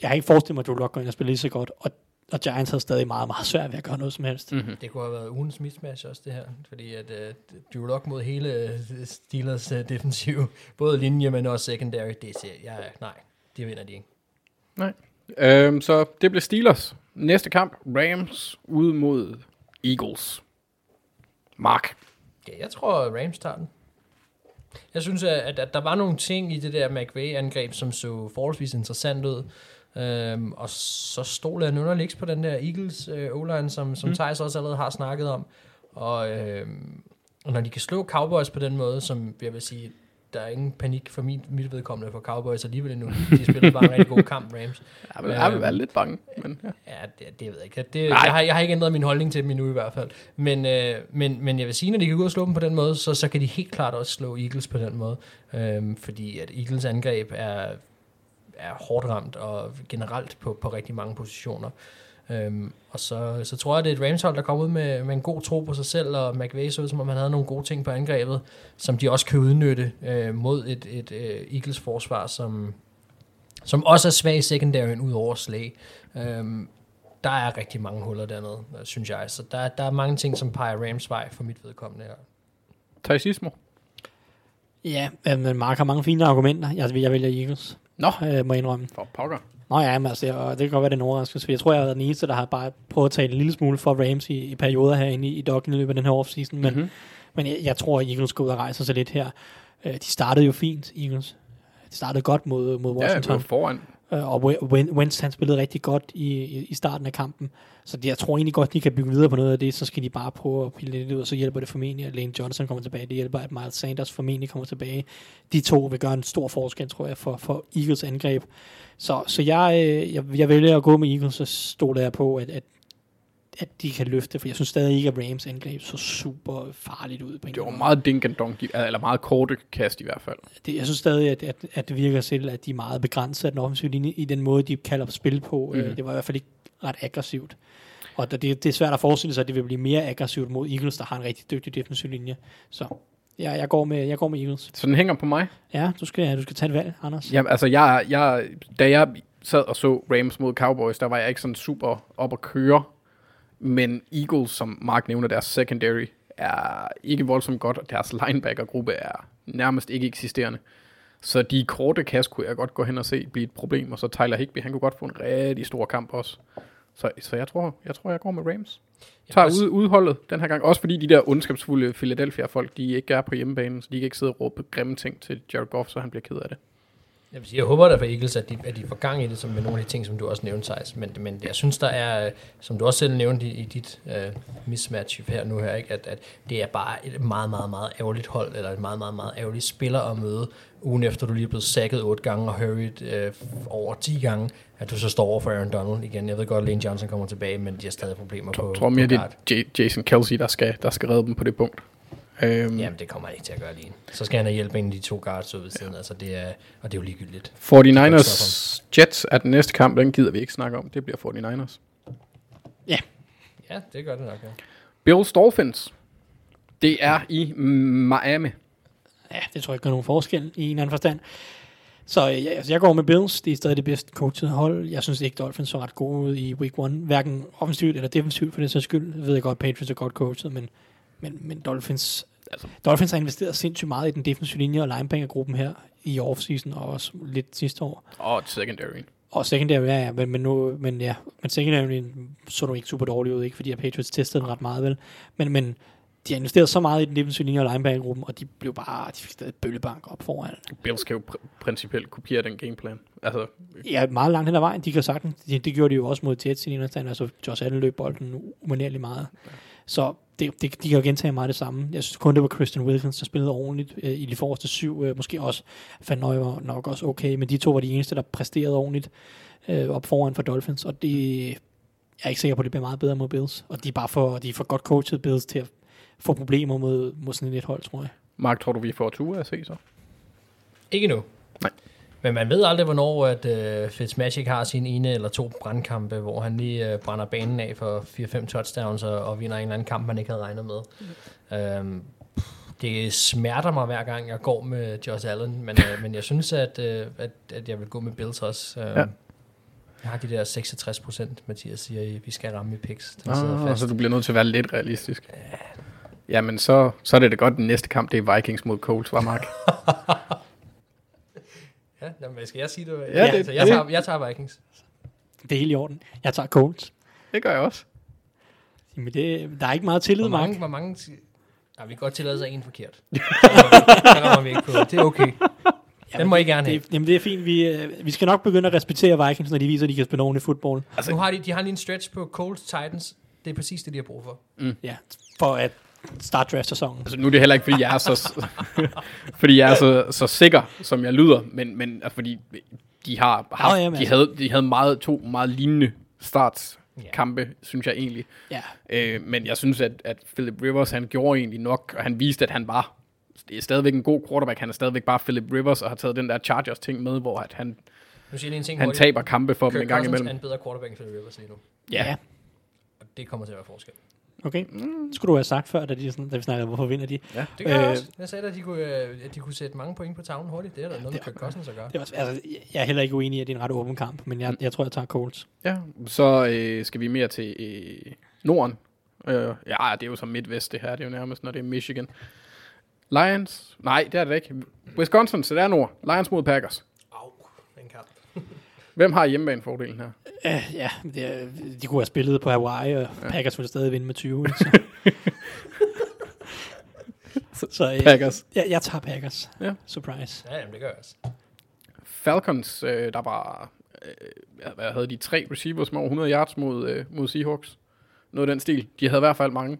jeg har ikke forestillet mig, at Drew Lock går ind og spiller lige så godt, og, og Giants havde stadig meget, meget svært ved at gøre noget som helst. Mm. Det kunne have været ugens mismatch også, det her. Fordi at uh, Drew Lock mod hele Steelers uh, defensiv, både linje, men også secondary, det ser jeg, nej, det vinder de ikke. Nej. Øhm, så det blev Steelers. Næste kamp, Rams ude mod Eagles. Mark. Ja, jeg tror, Rams tager den. Jeg synes, at, at der var nogle ting i det der McVay-angreb, som så forholdsvis interessant ud. Øhm, og så stod jeg nu på den der Eagles øh, O-line, som, som mm. Thijs også allerede har snakket om. Og, øhm, og når de kan slå Cowboys på den måde, som jeg vil sige, der er ingen panik for mit, mit vedkommende for Cowboys alligevel endnu. De spiller bare en rigtig god kamp, Rams. Jeg vil, jeg vil være lidt bange. Men, ja. ja, det, det ved jeg ikke. Det, jeg, har, jeg har ikke ændret min holdning til dem endnu i hvert fald. Men, øh, men, men jeg vil sige, når de kan gå og slå dem på den måde, så, så kan de helt klart også slå Eagles på den måde. Øhm, fordi at Eagles angreb er, er hårdt ramt og generelt på, på rigtig mange positioner. Øhm, og så, så tror jeg, det er et Rams-hold, der kommer ud med, med en god tro på sig selv, og McVay så ud, som om han havde nogle gode ting på angrebet, som de også kan udnytte øh, mod et, et uh, Eagles-forsvar, som, som også er svag i secondaryen ud over slag. Øhm, der er rigtig mange huller dernede, synes jeg. Så der, der er mange ting, som peger Rams vej for mit vedkommende her. Taisismo. Ja, men Mark har mange fine argumenter. Jeg, jeg vælger Eagles. Nå, øh, må jeg indrømme. For pokker. Nå ja, men altså, og det kan godt være, det er en overraskelse, for jeg tror, jeg har været den eneste, der har bare prøvet at tale en lille smule for Rams i, i perioder herinde i, i Doggen i løbet af den her offseason, men, mm-hmm. men jeg, jeg tror, at Eagles går ud og rejser sig lidt her. Uh, de startede jo fint, Eagles. De startede godt mod, mod Washington. Ja, foran. Uh, og Wentz, han spillede rigtig godt i, i, i starten af kampen. Så jeg tror egentlig godt, de kan bygge videre på noget af det, så skal de bare prøve at pille lidt ud, og så hjælper det formentlig, at Lane Johnson kommer tilbage. Det hjælper, at Miles Sanders formentlig kommer tilbage. De to vil gøre en stor forskel, tror jeg, for, for Eagles angreb. Så, så jeg, øh, jeg, jeg vælger at gå med Eagles, så stoler jeg på, at, at, at de kan løfte, for jeg synes stadig ikke, at Rams angreb så super farligt ud. På det var meget dink and dunk, eller meget korte kast i hvert fald. Det, jeg synes stadig, at, at, at det virker til, at de er meget begrænset af den offensive linje i den måde, de kalder på spil på. Mm. Det var i hvert fald ikke ret aggressivt. Og det, det er svært at forestille sig, at det vil blive mere aggressivt mod Eagles, der har en rigtig dygtig defensiv linje. Så Ja, jeg går med, jeg går med Eagles. Så den hænger på mig? Ja, du skal, du skal tage et valg, Anders. Jamen, altså, jeg, jeg, da jeg sad og så Rams mod Cowboys, der var jeg ikke sådan super op at køre. Men Eagles, som Mark nævner, deres secondary, er ikke voldsomt godt, og deres linebacker-gruppe er nærmest ikke eksisterende. Så de korte kast kunne jeg godt gå hen og se blive et problem, og så Tyler Higby, han kunne godt få en rigtig stor kamp også. Så, så jeg, tror, jeg tror, jeg går med Rams tager ud, udholdet den her gang. Også fordi de der ondskabsfulde Philadelphia-folk, de ikke er på hjemmebanen, så de kan ikke sidde og råbe grimme ting til Jared Goff, så han bliver ked af det. Jeg, vil sige, jeg håber da for Eagles, at de, at de får gang i det, som med nogle af de ting, som du også nævnte, Thijs. Men, men jeg synes, der er, som du også selv nævnte i, i dit uh, mismatch her nu her, ikke? At, at det er bare et meget, meget, meget ærgerligt hold, eller et meget, meget, meget ærgerligt spiller at møde, ugen efter du lige er blevet sækket otte gange og hurried øh, over 10 gange, at du så står over for Aaron Donald igen. Jeg ved godt, at Lane Johnson kommer tilbage, men de har stadig problemer på Jeg tror mere, det er Jason Kelsey, der skal, der skal redde dem på det punkt. Um, Jamen, det kommer han ikke til at gøre lige. Så skal han have hjælp en af de to guards ud ved siden. Ja. Altså, det er, og det er jo ligegyldigt. 49ers Jets er den næste kamp, den gider vi ikke snakke om. Det bliver 49ers. Ja. Ja, det gør det nok, ja. Bills Dolphins. Det er i Miami. Ja, det tror jeg ikke gør nogen forskel i en anden forstand. Så ja, altså, jeg går med Bills. Det er stadig det bedste coachede hold. Jeg synes ikke, Dolphins så ret gode ud i week 1. Hverken offensivt eller defensivt for det sags skyld. Jeg ved jeg godt, Patriots er godt coachet, men, men, men Dolphins, altså, Dolphins har investeret sindssygt meget i den defensive linje og linebacker-gruppen her i offseason og også lidt sidste år. Og secondary. Og secondary, ja, ja men, men, nu, men, ja, men secondary så du ikke super dårligt ud, ikke? fordi Patriots testede den ret meget, vel? Men, men de har investeret så meget i den defensive linje og linebackergruppen, og de blev bare, de fik stadig bøllebank op foran. Bills kan jo pr- principielt kopiere den gameplan. Altså, Ja, meget langt hen ad vejen, de kan sagtens. Det, det gjorde de jo også mod Jets i den altså Josh Allen løb bolden umanerligt meget. Så det, det, de kan jo gentage meget det samme. Jeg synes kun, det var Christian Wilkins, der spillede ordentligt øh, i de forreste syv. Øh, måske også Van var nok også okay, men de to var de eneste, der præsterede ordentligt øh, op foran for Dolphins, og det jeg er ikke sikker på, at det bliver meget bedre mod Bills. Og de er bare for, de er for godt coachet Bills til at få problemer mod, mod sådan et hold, tror jeg. Mark, tror du, vi får Tua at se så? Ikke nu. Men man ved aldrig, hvornår at uh, Fitzmagic har sin ene eller to brandkampe, hvor han lige uh, brænder banen af for 4-5 touchdowns og, og vinder en eller anden kamp, man ikke havde regnet med. Um, det smerter mig hver gang, jeg går med Josh Allen, men, uh, men jeg synes, at, uh, at, at jeg vil gå med Bills også. Uh, Ja. ja. Jeg har de der 66 procent, Mathias siger, vi skal ramme i picks. Den Ah, fast. så du bliver nødt til at være lidt realistisk. Jamen, så, så er det da godt, den næste kamp, det er Vikings mod Colts, var Mark? Ja, jamen, skal jeg sige det? Ja, det- altså, jeg, det- tager, jeg tager Vikings. Det er helt i orden. Jeg tager Colts. det gør jeg også. Jamen det, der er ikke meget tillid, Hvor Mark. mange, hvor mange Ja, vi kan godt tillade sig en forkert. Det rammer vi ikke på. Det er okay. Den må I gerne have. Det, jamen det er fint. Vi, øh, vi skal nok begynde at respektere Vikings, når de viser, at de kan spille ordentligt fodbold. Altså, nu har de, de har lige en stretch på Colts Titans. Det er præcis det, de har brug for. Ja, for at starte draft-sæsonen. Altså, nu er det heller ikke, fordi jeg er så, fordi jeg er så, så sikker, som jeg lyder, men, men altså, fordi de har haft, jamen, de altså. havde, de havde meget, to meget lignende startskampe, synes jeg egentlig. Ja. Øh, men jeg synes, at, at Philip Rivers, han gjorde egentlig nok, og han viste, at han var det er stadigvæk en god quarterback. Han er stadigvæk bare Philip Rivers, og har taget den der Chargers-ting med, hvor at han, Nu siger en ting han hurtigt. taber kampe for dem Kirk en gang Cousins imellem. er en bedre quarterback end Philip Rivers lige nu. Ja, ja. Og det kommer til at være forskel. Okay. Det skulle du have sagt før, da, de, sådan, da vi snakkede, hvorfor vinder de. ja. Det gør øh, jeg Øh, også. Jeg sagde, at de kunne, øh, at de kunne sætte mange point på tavlen hurtigt. Det er der noget med Kirk Cousins at gøre. Det var, altså, jeg er heller ikke uenig i, at det er en ret åben kamp, men jeg, jeg tror, jeg tager Colts. Ja, så øh, skal vi mere til øh, Norden. Øh, ja, det er jo så midtvest det her, det er jo nærmest, når det er Michigan. Lions? Nej, det er det ikke. Wisconsin, så det er nord. Lions mod Packers. Hvem har hjemmebanefordelen her? Uh, ja, det, de kunne have spillet på Hawaii, og ja. Packers ville stadig vinde med 20. ikke? Så, så øh, Packers. jeg, jeg tager Packers. Ja. Surprise. Ja, jamen, det gør jeg også. Falcons, øh, der var, øh, ja, hvad havde de, tre receivers med over 100 yards mod, øh, mod Seahawks. Noget af den stil. De havde i hvert fald mange.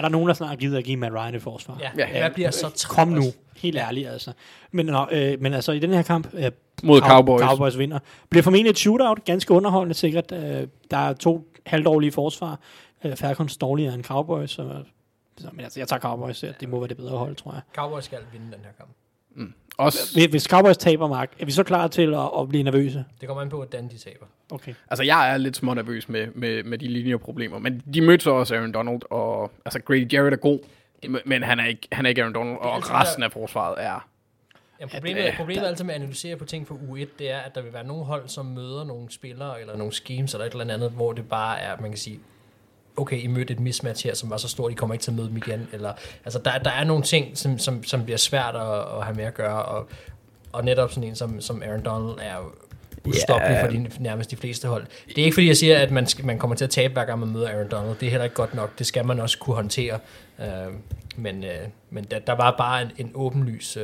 Er der nogen, der snart gider at give Matt Ryan et forsvar? Ja, Ja. jeg bliver så træt. Kom nu. Helt ærligt, altså. Men, nå, øh, men altså, i den her kamp, øh, Mod Cow- Cowboys. Cowboys vinder. Bliver formentlig et shootout, ganske underholdende sikkert. Øh, der er to halvdårlige forsvar. Øh, Falcons dårligere end Cowboys, så, så, men altså, jeg tager Cowboys. Det må være det bedre hold, tror jeg. Cowboys skal vinde den her kamp. Også, Hvis- Cowboys taber, Mark, er vi så klar til at, at blive nervøse? Det kommer an på, hvordan de taber. Okay. altså, jeg er lidt små nervøs med, med, med de linjeproblemer. Men de mødte så også Aaron Donald, og altså Grady Jarrett er god. Men han er ikke, han er ikke Aaron Donald, og altid resten af forsvaret er... Ja, problemet, problemet er altid med at analysere på ting for U1, det er, at der vil være nogle hold, som møder nogle spillere, eller nogle schemes, eller et eller andet, hvor det bare er, man kan sige, okay, I mødte et mismatch her, som var så stort, I kommer ikke til at møde dem igen. Eller, altså, der, der er nogle ting, som, som, som bliver svært at, at have med at gøre, og, og netop sådan en som, som Aaron Donald er jo ustoppelig Ja. for de, nærmest de fleste hold. Det er ikke fordi, jeg siger, at man, skal, man kommer til at tabe, hver gang man møder Aaron Donald. Det er heller ikke godt nok. Det skal man også kunne håndtere. Uh, men uh, men der, der var bare en, en åbenlys uh,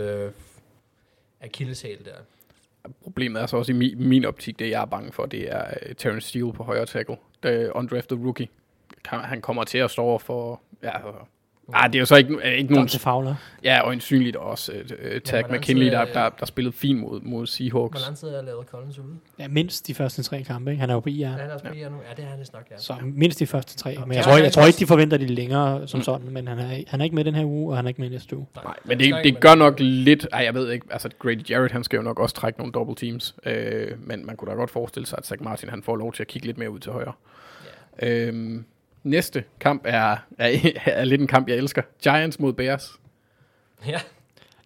akilleshæl der. Problemet er så også i min, min optik, det jeg er bange for, det er uh, Terrence Steele på højre tackle. Det er undrafted rookie. Han, han kommer til at stå over for... Ja, Ah, det er jo så ikke, ikke nogen... Dante Fowler. Ja, og ensynligt også uh, Tag hvordan McKinley, der, der, der spillede fint mod, mod Seahawks. Hvor lang tid er lavet Collins ude? Ja, mindst de første tre kampe. Ikke? Han er jo på IR. Ja, han er også på ja. nu. Ja, det er han vist nok, ja. Så mindst de første tre. Men Ja, jeg tror, jeg, jeg tror ikke, de forventer det længere som sådan. Men han er, han er ikke med den her uge, og han er ikke med næste uge. Nej, men det, det gør nok lidt... Ej, jeg ved ikke, altså Grady Jarrett, han skal jo nok også trække nogle double teams. Øh, men man kunne da godt forestille sig, at Zach Martin, han får lov til at kigge lidt mere ud til højre. Ja. Øhm, næste kamp er, er, er lidt en kamp, jeg elsker. Giants mod Bears. Ja,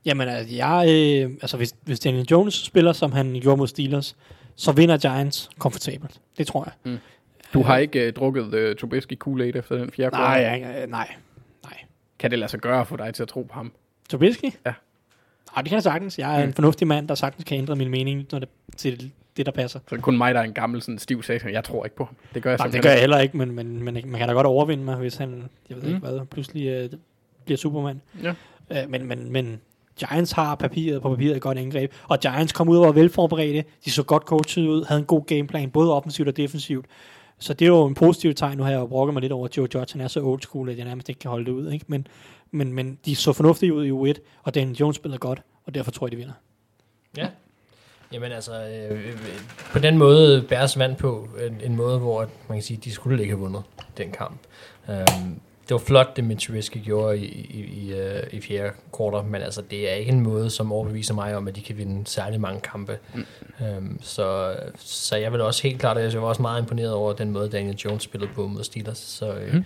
Jamen, altså, jeg, øh, altså hvis, hvis Daniel Jones spiller, som han gjorde mod Steelers, så vinder Giants komfortabelt. Det tror jeg. Du har ikke uh, drukket uh, Trubisky Kool-Aid efter den fjerde Nej, øh, nej, nej. Kan det lade sig gøre for dig til at tro på ham? Trubisky? Ja. Nej, det kan jeg sagtens. Jeg er en fornuftig mand, der sagtens kan ændre min mening når det, til det, der passer. Så er det kun mig, der er en gammel sådan stiv satan. Jeg tror ikke på ham. Det gør jeg Nej, det gør jeg heller ikke, men, men, men man kan da godt overvinde mig, hvis han, jeg ved mm. ikke hvad, pludselig øh, bliver Superman. Ja. Øh, men, men, men Giants har papiret på papiret et godt angreb, og Giants kom ud og var velforberedte. De så godt coachet ud, havde en god gameplan, både offensivt og defensivt. Så det er jo en positiv tegn. Nu har jeg jo brokket mig lidt over, at Joe Judge han er så old school, at jeg nærmest ikke kan holde det ud. Ikke? Men, men, men de så fornuftige ud i U1, og Daniel Jones spiller godt, og derfor tror jeg, de vinder. Ja. Jamen altså, øh, øh, på den måde bæres vand på en, en måde, hvor man kan sige, de skulle ikke have vundet den kamp. Um, det var flot, det Mitch Trubisky gjorde i, i, i, uh, i fjerde kvartal, men altså, det er ikke en måde, som overbeviser mig om, at de kan vinde særlig mange kampe. Mm. Um, så, så jeg vil også helt klart, at jeg var også meget imponeret over den måde, Daniel Jones spillede på mod Steelers. Så, uh, mm.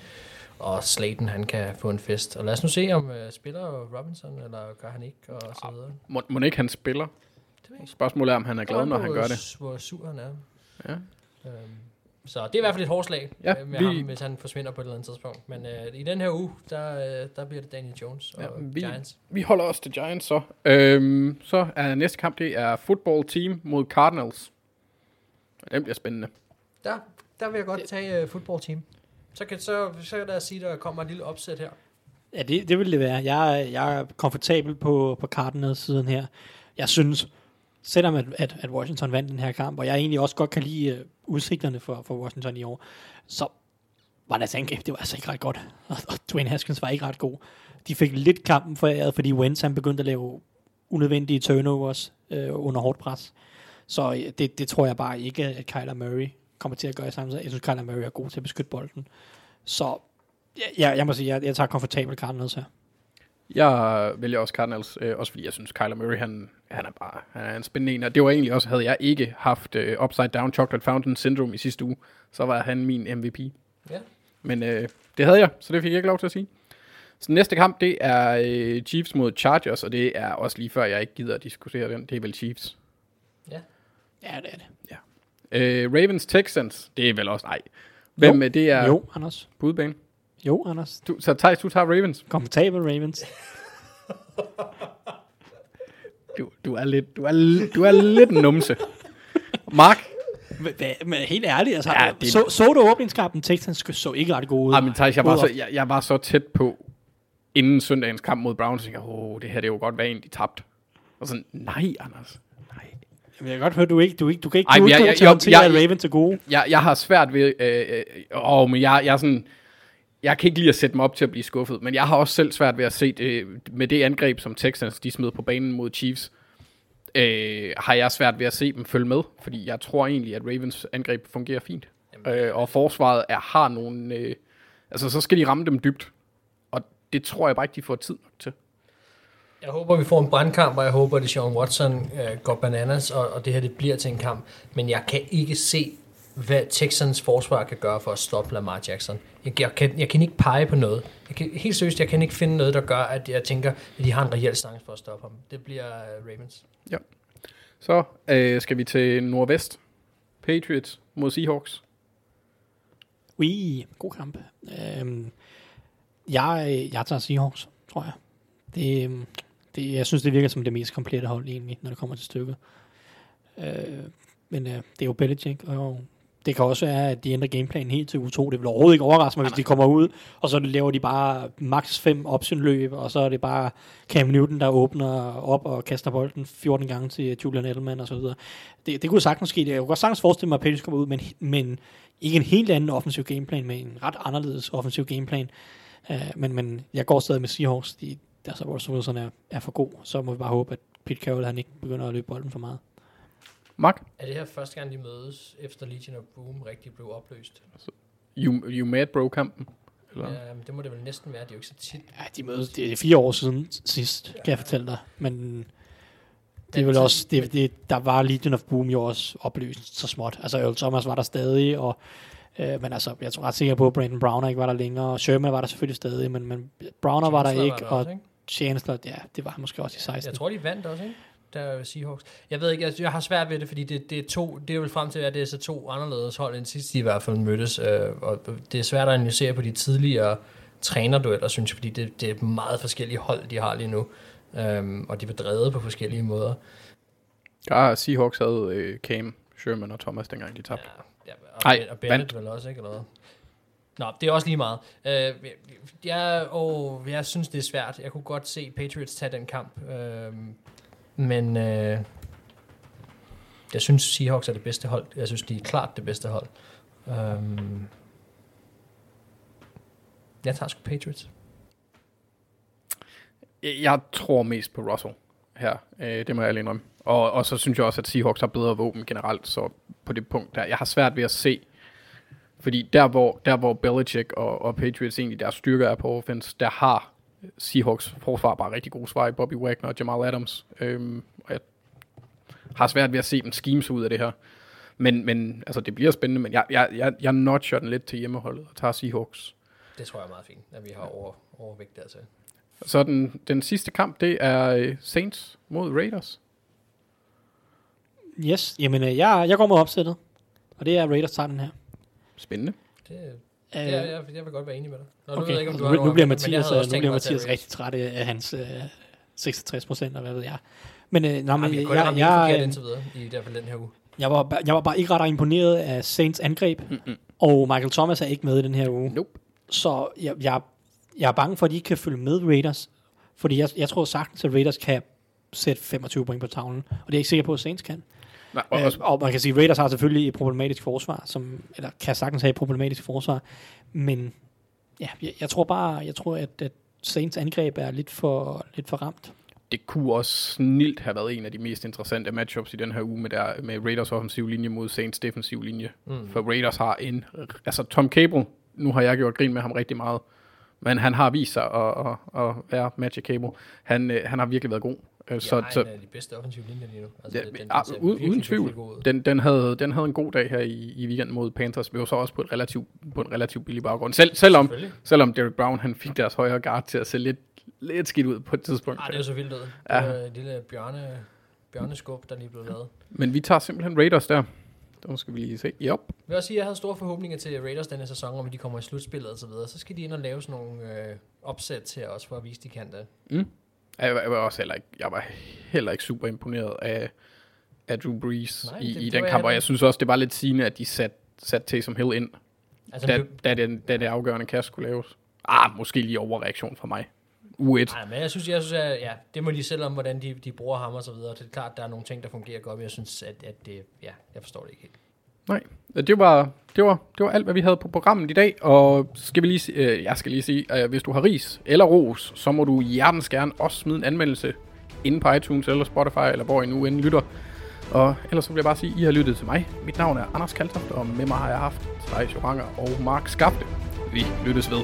Og Slayton, han kan få en fest. Og lad os nu se, om uh, spiller Robinson, eller gør han ikke, og så videre. Må, må ikke han spiller? Spørgsmålet er, om han er glad, når han gør det. Hvor sur han er. Ja. Øhm, så det er i hvert fald et hårslag Ja, øh, med vi- ham, hvis han forsvinder på et eller andet tidspunkt. Men øh, i den her uge, der, øh, der bliver det Daniel Jones og Ja, vi- Giants. Vi holder os til Giants så. Øhm, så er næste kamp, det er football team mod Cardinals. Den bliver spændende. Der, der vil jeg godt tage uh, football team. Så kan, så, så kan jeg sige, der kommer et lille opsæt her. Ja, det, det vil det være. Jeg, er- jeg er komfortabel på, på Cardinals siden her. Jeg synes, selvom at, at, at Washington vandt den her kamp, og jeg egentlig også godt kan lide uh, udsigterne for, for Washington i år, så var deres angreb, det var altså ikke ret godt. Og, og Dwayne Haskins var ikke ret god. De fik lidt kampen foræret, fordi Wentz han begyndte at lave unødvendige turnovers øh, under hårdt pres. Så øh, det, det tror jeg bare ikke, at Kyler Murray kommer til at gøre i samme Jeg synes, Kyler Murray er god til at beskytte bolden. Så ja, jeg, jeg må sige, jeg, jeg tager komfortabelt Cardinals her. Jeg vælger også Cardinals, øh, også fordi jeg synes, Kyler Murray, han, han er bare han er en spændende en. Og det var egentlig også, havde jeg ikke haft øh, Upside Down Chocolate Fountain Syndrome i sidste uge, så var han min MVP. Ja. Men øh, det havde jeg, så det fik jeg ikke lov til at sige. Så næste kamp, det er øh, Chiefs mod Chargers, og det er også lige før, jeg ikke gider at diskutere den. Det er vel Chiefs. Ja, det er det. Øh, Ravens Texans, det er vel også, nej. Hvem Jo. jo. det er Jo, Anders. på udebane? Jo, Anders. Du, så Thijs, du tager Ravens. Komfortabel Ravens. Du, du, er lidt, du, er, du er lidt en numse. Mark? Hva- Men helt ærligt, altså, Ja, ja, det- så, så du åbningskampen, Texans så ikke ret gode ud. Ej, men Thijs, jeg var, så, jeg, jeg var så tæt på, inden søndagens kamp mod Browns, så jeg tænkte, åh, det her det er jo godt være en, de tabte. Og sådan, nej, Anders. Nej. Jamen, jeg kan godt høre, du ikke, du ikke, du kan ikke, Ej, du er jeg- ikke jeg- til at håndtere jeg- Raven til gode. Jeg, jeg har svært ved, øh, øh, åh, men jeg, jeg er sådan, jeg kan ikke lide at sætte mig op til at blive skuffet, men jeg har også selv svært ved at se det, med det angreb, som Texans de smed på banen mod Chiefs, øh, har jeg svært ved at se dem følge med, fordi jeg tror egentlig, at Ravens angreb fungerer fint. Øh, og forsvaret er, har nogle, øh, altså så skal de ramme dem dybt, og det tror jeg bare ikke, de får tid nok til. Jeg håber, vi får en brandkamp, og jeg håber, at Sean Watson øh, går bananas, og, og det her det bliver til en kamp. Men jeg kan ikke se, hvad Texans forsvar kan gøre for at stoppe Lamar Jackson. Jeg, jeg, kan, jeg kan ikke pege på noget. Jeg kan, helt seriøst, jeg kan ikke finde noget, der gør, at jeg tænker, at de har en reel chance for at stoppe ham. Det bliver uh, Ravens. Så øh, skal vi til Nordvest. Patriots mod Seahawks. Ui, god kamp. Øhm, jeg, jeg tager Seahawks, tror jeg. Det, øhm, det, jeg synes, det virker som det mest komplette hold egentlig, når det kommer til stykket. Øh, men øh, det er jo Belichick, og det kan også være, at de ændrer gameplanen helt til U2. Det vil overhovedet ikke overraske mig, hvis de kommer ud, og så laver de bare max 5 option-løb, og så er det bare Cam Newton, der åbner op og kaster bolden 14 gange til Julian Edelman og så videre. Det, det kunne sagtens ske. Jeg kunne godt sagtens forestille mig, at Patriots kommer ud, men, men ikke en helt anden offensiv gameplan, men en ret anderledes offensiv gameplan. Uh, men, men jeg går stadig med Seahawks. De, altså, vores Wilson er, er for god, så må vi bare håbe, at Pete Carroll han ikke begynder at løbe bolden for meget. Mark? Er det her første gang, de mødes, efter Legion of Boom rigtig blev opløst? You, you mad bro-kampen? Eller? Ja, men det må det vel næsten være. Det er jo ikke så tit. Ja, de mødes, det er fire år siden sidst, kan jeg fortælle dig. Men det er vel også, det, det, der var Legion of Boom jo også opløst så småt. Altså Earl Thomas var der stadig, og øh, men altså, jeg er ret sikker på, at Brandon Browner ikke var der længere, og Sherman var der selvfølgelig stadig, men, men Browner var der Chancellor ikke, der og også, ikke? Chancellor, ja, det var han måske også i 16. Jeg tror, de vandt også, ikke? Der er Seahawks. Jeg ved ikke, jeg, jeg har svært ved det, fordi det, det er to, det er vel frem til, at det er så to anderledes hold, end sidst de i hvert fald mødtes. Øh, og det er svært at analysere på de tidligere trænerdueller, synes jeg, fordi det, det er meget forskellige hold, de har lige nu. Um, og de var drevet på forskellige måder. Ja, Seahawks havde øh, Cam, Sherman og Thomas, dengang de tabte. Ja, ja, og, Ej, og Bennett vel også, ikke? Eller hvad? Nå, det er også lige meget. Uh, jeg, oh, jeg synes, det er svært. Jeg kunne godt se Patriots tage den kamp. Uh, men øh, jeg synes, Seahawks er det bedste hold. Jeg synes, de er klart det bedste hold. Um, jeg tager sgu Patriots. Jeg, tror mest på Russell her. Øh, det må jeg alene om. Og, og så synes jeg også, at Seahawks har bedre våben generelt, så på det punkt der. Jeg har svært ved at se, fordi der hvor, der hvor Belichick og, og Patriots egentlig deres styrker er på offense, der har Seahawks forsvar bare rigtig gode svar i Bobby Wagner og Jamal Adams. Øhm, og jeg har svært ved at se dem schemes ud af det her. Men, men altså, det bliver spændende, men jeg, jeg, jeg, jeg notcher den lidt til hjemmeholdet og tager Seahawks. Det tror jeg er meget fint, at vi har over, overvægt dertil. Så den, den sidste kamp, det er øh, Saints mod Raiders. Yes, jamen øh, jeg, jeg går med opsættet. Og det er Raiders tager den her. Spændende. Det, Øh, det er, jeg, jeg vil godt være enig med dig. Nå, nu okay. ved jeg ikke, om du nu, har nu over- bliver men jeg Mathias, nu bliver Mathias rigtig træt af hans øh, 66 procent, og hvad ved jeg. Men, øh, nej, Ej, men jeg, jeg, forkert jeg, indtil videre, i hvert fald den her uge. jeg, var, jeg var bare ikke ret imponeret af Saints angreb, Mm-mm. og Michael Thomas er ikke med i den her uge. Nope. Så jeg, jeg, jeg er bange for, at de ikke kan følge med Raiders. Fordi jeg, jeg tror sagtens, at Raiders kan sætte 25 point på tavlen. Og det er jeg ikke sikker på, at Saints kan. Nej, og, Øh, og, man kan sige, at Raiders har selvfølgelig et problematisk forsvar, som, eller kan sagtens have et problematisk forsvar. Men ja, jeg, jeg tror bare, jeg tror, at, at Saints angreb er lidt for, lidt for ramt. det kunne også snilt have været en af de mest interessante matchups i den her uge med, der, med Raiders offensiv linje mod Saints defensiv linje. Mm. For Raiders har en... Altså Tom Cable, nu har jeg gjort grin med ham rigtig meget, men han har vist sig at, at, at være Magic Cable. Han, øh, han har virkelig været god. Øh, Så, Så, en af de bedste offensive linjer lige nu. Altså, Ja, den, den, ah, uden, virkelig, uden tvivl. Den, den, havde, den havde en god dag her i, i weekenden mod Panthers. Vi var så også på, et relativt, på en relativt billig baggrund. Selv, selvom, selvom Derek Brown han fik deres højre guard til at se lidt, lidt skidt ud på et tidspunkt. Ah, det er jo så vildt ud. Ja. Det lille bjørne, bjørneskub, der lige blev lavet. Men vi tager simpelthen Raiders der. Nu skal vi lige se. Yep. Jeg vil også sige, at jeg havde store forhåbninger til Raiders denne sæson, om de kommer i slutspillet og så videre. Så skal de ind og lave sådan nogle øh, opsæt til os, for at vise, de kan det. Jeg var, jeg var også heller ikke, jeg var heller ikke super imponeret af, af Drew Brees Nej, i, det- i det den kamp, og jeg synes også, det var lidt sigende, at de satte sat Taysom Hill ind, Altså, da, det, da, den, da det afgørende kast skulle laves. Ah, måske lige overreaktion fra mig. U1. nej, men jeg synes, jeg synes at, ja, det må de selv om, hvordan de, de bruger ham og så videre. Det er klart, der er nogle ting, der fungerer godt, men jeg synes, at, at det, ja, jeg forstår det ikke helt. Nej, det var, det, var, det var alt, hvad vi havde på programmet i dag, og skal vi lige, øh, jeg skal lige sige, at øh, hvis du har ris eller ros, så må du hjertens gerne også smide en anmeldelse inde på iTunes eller Spotify, eller hvor I nu end lytter. Og ellers så vil jeg bare sige, at I har lyttet til mig. Mit navn er Anders Kaltoft, og med mig har jeg haft Thijs Joranger og Mark Skabte. Vi lyttes ved.